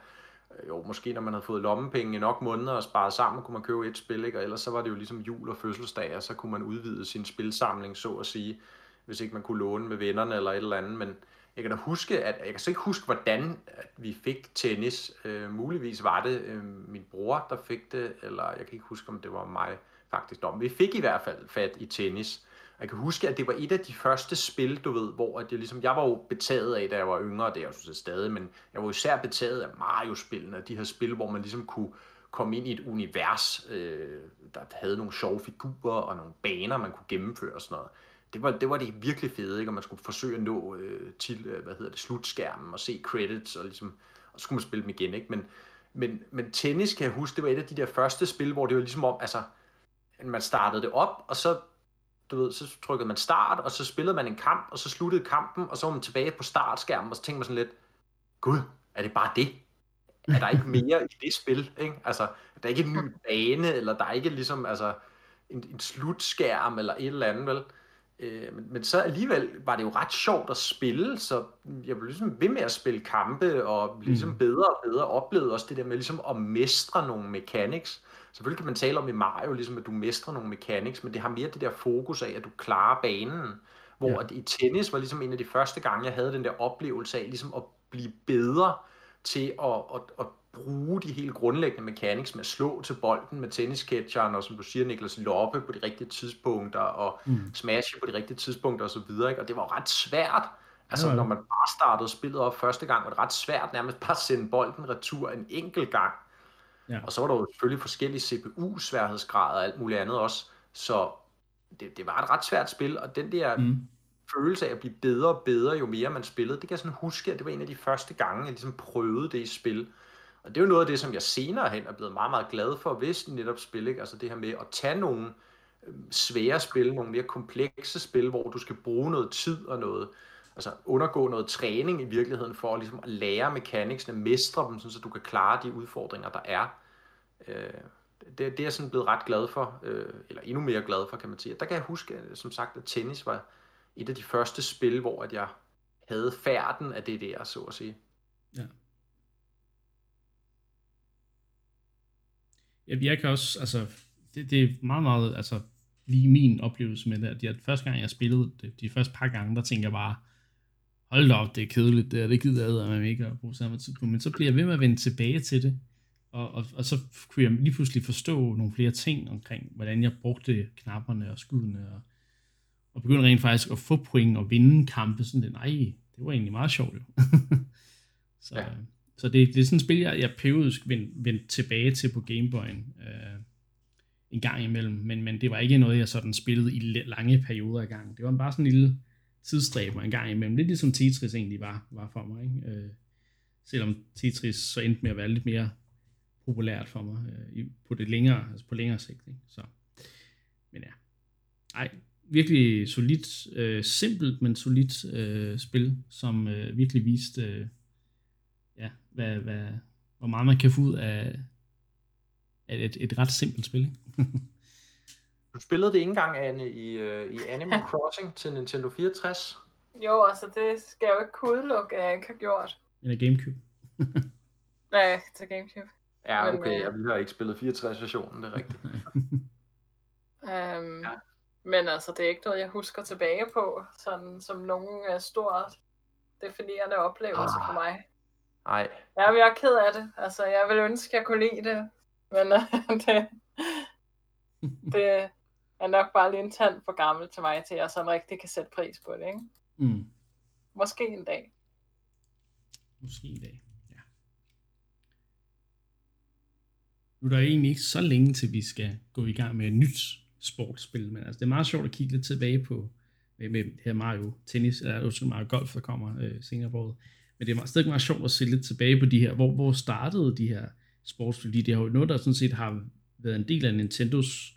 jo, måske når man havde fået lommepenge i nok måneder og sparet sammen, kunne man købe et spil, ikke? og ellers så var det jo ligesom jul og fødselsdag, og så kunne man udvide sin spilsamling, så at sige, hvis ikke man kunne låne med vennerne eller et eller andet, men jeg kan da huske, at jeg kan så ikke huske, hvordan at vi fik tennis. Øh, muligvis var det øh, min bror, der fik det, eller jeg kan ikke huske, om det var mig faktisk. Nå, vi fik i hvert fald fat i tennis, jeg kan huske, at det var et af de første spil, du ved, hvor at jeg, ligesom, jeg var jo betaget af, da jeg var yngre, det er jeg jo stadig, men jeg var især betaget af Mario-spillene, de her spil, hvor man ligesom kunne komme ind i et univers, øh, der havde nogle sjove figurer og nogle baner, man kunne gennemføre og sådan noget. Det var, det var det virkelig fede, ikke? Og man skulle forsøge at nå øh, til, øh, hvad hedder det, slutskærmen og se credits, og ligesom, og så skulle man spille dem igen, ikke? Men, men, men tennis, kan jeg huske, det var et af de der første spil, hvor det var ligesom om, altså, man startede det op, og så, du ved, så trykkede man start, og så spillede man en kamp, og så sluttede kampen, og så var man tilbage på startskærmen, og så tænkte man sådan lidt, gud, er det bare det? Er der ikke mere i det spil? Ikke? Altså, der er ikke en ny bane, eller der er ikke ligesom altså, en, en slutskærm, eller et eller andet, vel? Øh, men, men så alligevel var det jo ret sjovt at spille, så jeg blev ligesom ved med at spille kampe, og ligesom mm. bedre og bedre oplevede også det der med ligesom at mestre nogle mechanics. Selvfølgelig kan man tale om i Mario, ligesom at du mestrer nogle mechanics, men det har mere det der fokus af, at du klarer banen. Hvor ja. at i tennis var ligesom en af de første gange, jeg havde den der oplevelse af ligesom at blive bedre til at, at, at bruge de helt grundlæggende mechanics med at slå til bolden med tennisketcheren, og som du siger, Niklas, loppe på de rigtige tidspunkter, og mm. smashe på de rigtige tidspunkter osv. Og, og det var jo ret svært. Altså, når man bare startede spillet op første gang, var det ret svært nærmest bare at sende bolden retur en enkelt gang. Ja. Og så var der jo selvfølgelig forskellige CPU-sværhedsgrader og alt muligt andet også. Så det, det var et ret svært spil, og den der mm. følelse af at blive bedre og bedre, jo mere man spillede, det kan jeg sådan huske, at det var en af de første gange, jeg ligesom prøvede det i spil. Og det er jo noget af det, som jeg senere hen er blevet meget, meget glad for, hvis netop spil, ikke? altså det her med at tage nogle øhm, svære spil, nogle mere komplekse spil, hvor du skal bruge noget tid og noget, altså undergå noget træning i virkeligheden for at, ligesom at lære mekaniksene, mestre dem, så du kan klare de udfordringer, der er. Øh, det, det er jeg sådan blevet ret glad for, øh, eller endnu mere glad for, kan man sige. Der kan jeg huske, som sagt, at tennis var et af de første spil, hvor at jeg havde færden af det der, så at sige. Ja. Jeg kan også, altså, det, det er meget, meget, altså, lige min oplevelse med det, at jeg, første gang jeg spillede det, de første par gange, der tænkte jeg bare, hold da op, det er kedeligt, det, er, det gider jeg, at man ikke har brugt samme tid på, men så bliver jeg ved med at vende tilbage til det, og, og, og så kunne jeg lige pludselig forstå nogle flere ting omkring, hvordan jeg brugte knapperne og skuddene, og, og begyndte rent faktisk at få point og vinde kampe, sådan det, nej, det var egentlig meget sjovt jo. så, ja. Så det, det er sådan et spil, jeg, jeg periodisk vendte vend tilbage til på Gameboy'en øh, en gang imellem, men, men det var ikke noget, jeg sådan spillede i lange perioder i gang. Det var bare sådan en lille tidsstræber en gang imellem. Lidt ligesom Tetris egentlig var, var for mig. Ikke? Øh, selvom Tetris så endte med at være lidt mere populært for mig øh, på det længere, altså på længere sigt. Ikke? Så, men ja, ej, virkelig solidt, øh, simpelt, men solidt øh, spil, som øh, virkelig viste øh, ja, hvad, hvad, hvor meget man kan få ud af, af et, et ret simpelt spil. Ikke? du spillede det ikke engang, Anne, i, uh, i Animal Crossing til Nintendo 64? Jo, altså det skal jeg jo ikke kunne udelukke, at jeg ikke har gjort. Eller Gamecube. Nej, til Gamecube. Ja, okay, men, øh, jeg har ikke spillet 64-versionen, det er rigtigt. um, ja. Men altså, det er ikke noget, jeg husker tilbage på, sådan som nogen stor definerende oplevelse ah. for mig. Nej. Ja, jeg er ked af det. Altså, jeg vil ønske, at jeg kunne lide det. Men det, det er nok bare lige en tand for gammel til mig, til jeg sådan rigtig kan sætte pris på det, ikke? Mm. Måske en dag. Måske en dag, ja. Nu er der egentlig ikke så længe, til vi skal gå i gang med et nyt sportsspil, men altså, det er meget sjovt at kigge lidt tilbage på med, med her Mario Tennis, eller Mario Golf, der kommer øh, senere på året. Men det er stadig meget sjovt at se lidt tilbage på de her, hvor, hvor startede de her sportsspil? Det er jo noget, der sådan set har været en del af Nintendos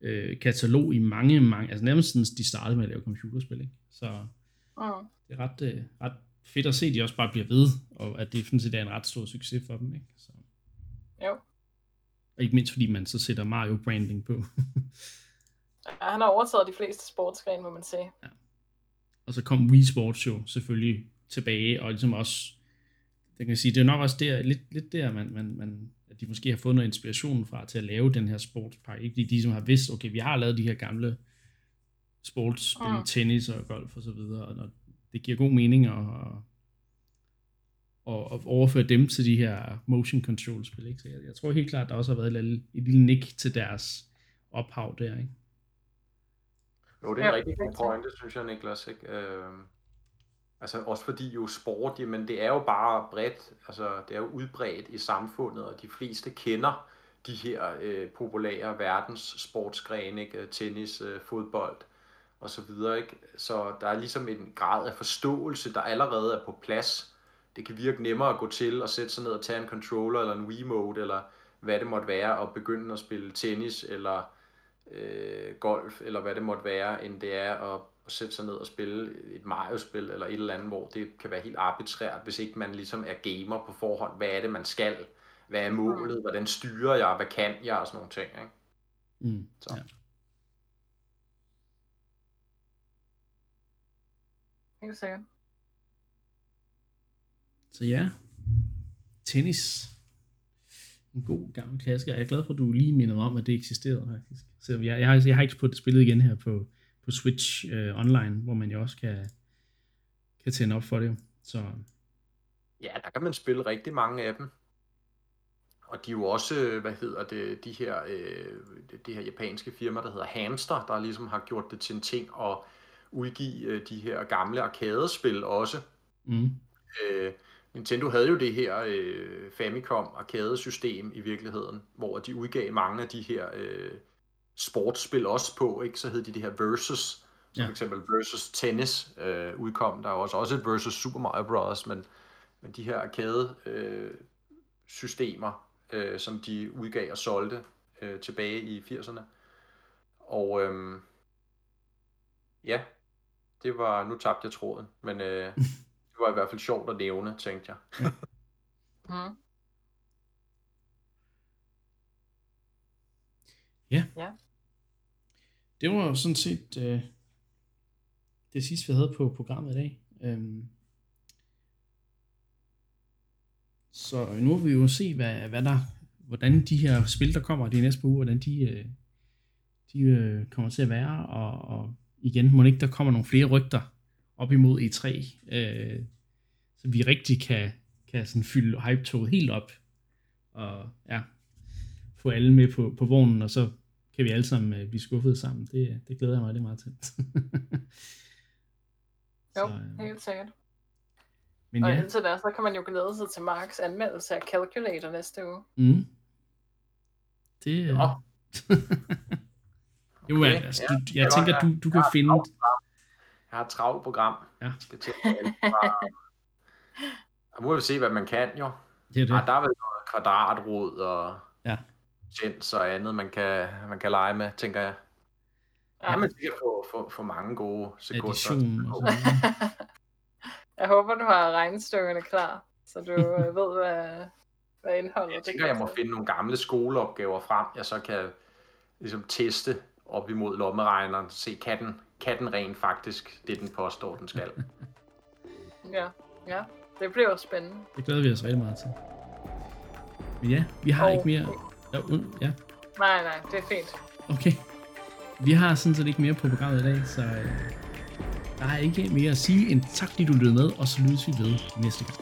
øh, katalog i mange, mange, altså nærmest siden de startede med at lave computerspil, ikke? Så mm. det er ret, øh, ret fedt at se, at de også bare bliver ved, og at det sådan set er en ret stor succes for dem, ikke? Så. Jo. Og ikke mindst fordi man så sætter Mario branding på. ja, han har overtaget de fleste sportsgrene, må man sige. Ja. Og så kom Wii Sports jo selvfølgelig tilbage, og ligesom også, det kan sige, det er nok også der, lidt, lidt der, man, man, man, de måske har fået noget inspiration fra til at lave den her sportspark, ikke? De, de som har vidst, okay, vi har lavet de her gamle sportsspil, mm. tennis og golf og så videre, og når det giver god mening at, at, at overføre dem til de her motion control spil, ikke? Så jeg, jeg tror helt klart, der også har været et, et lille nik til deres ophav der, ikke? Jo, det er en ja, rigtig god pointe, synes jeg, Niklas. Ikke? Øh, altså også fordi jo sport, jamen det er jo bare bredt, altså det er jo udbredt i samfundet, og de fleste kender de her øh, populære verdens sportsgrene, ikke? tennis, øh, fodbold og så videre. Ikke? Så der er ligesom en grad af forståelse, der allerede er på plads. Det kan virke nemmere at gå til og sætte sig ned og tage en controller eller en Wiimote, eller hvad det måtte være, og begynde at spille tennis, eller øh, golf, eller hvad det måtte være, end det er at, at sætte sig ned og spille et Mario-spil, eller et eller andet, hvor det kan være helt arbitrært, hvis ikke man ligesom er gamer på forhånd. Hvad er det, man skal? Hvad er målet? Hvordan styrer jeg? Hvad kan jeg? Og sådan nogle ting. Ikke? Mm, så. Ja. Helt sikkert. Så ja, tennis. En god gammel klassiker. Jeg er glad for, at du lige mindede om, at det eksisterede faktisk. Så jeg, jeg, har, jeg har ikke spillet igen her på, på Switch uh, online, hvor man jo også kan, kan tænde op for det. Så... Ja, der kan man spille rigtig mange af dem. Og de er jo også, hvad hedder det, de her, øh, det her japanske firma, der hedder Hamster, der ligesom har gjort det til en ting at udgive øh, de her gamle arkadespil også. Mm. Øh, Nintendo havde jo det her øh, Famicom arkadesystem i virkeligheden, hvor de udgav mange af de her øh, sportsspil også på, ikke? Så hed de det her Versus, som ja. for eksempel Versus Tennis øh, udkom. Der er også, også et Versus Super Mario Bros., men, men de her arcade øh, systemer, øh, som de udgav og solgte øh, tilbage i 80'erne. Og øh, ja, det var, nu tabte jeg tråden, men øh, det var i hvert fald sjovt at nævne, tænkte jeg. mm. Ja. ja. Det var jo sådan set øh, det sidste, vi havde på programmet i dag. Øhm, så nu vil vi jo se, hvad, hvad der, hvordan de her spil, der kommer de næste par uger, hvordan de, øh, de øh, kommer til at være, og, og igen, må ikke der kommer nogle flere rygter op imod E3, øh, så vi rigtig kan, kan sådan fylde hype-toget helt op, og ja, få alle med på, på vognen, og så kan vi alle sammen øh, blive skuffet sammen. Det, det glæder jeg mig rigtig meget til. jo, så, øh, helt sikkert. Men og ja. indtil da, så kan man jo glæde sig til Marks anmeldelse af Calculator næste uge. Mm. Det er... Ja. jo, okay, altså, ja. du, jeg ja, tænker, du, du kan jeg finde... Jeg har et travlt program. Ja. Skal til og må vi se, hvad man kan jo. Det er det. Ah, der er vel noget kvadratrod og ja. Gens og andet, man kan, man kan lege med, tænker jeg. Ja, man sikkert få, få, få mange gode sekunder. Addition og Jeg håber, du har regnestykkerne klar, så du øh, ved, hvad, hvad indholdet Jeg tænker, jeg må finde nogle gamle skoleopgaver frem, jeg så kan ligesom teste op imod lommeregneren, se, kan den, kan den rent faktisk det, den påstår, den skal. ja, ja. Det bliver spændende. Det glæder vi os rigtig meget til. Men ja, vi har oh. ikke mere... Ja, ja. Nej, nej, det er fint. Okay. Vi har sådan set ikke mere på programmet i dag, så øh, der er ikke mere at sige end tak, fordi du lyttede med, og så lyttes vi ved næste gang.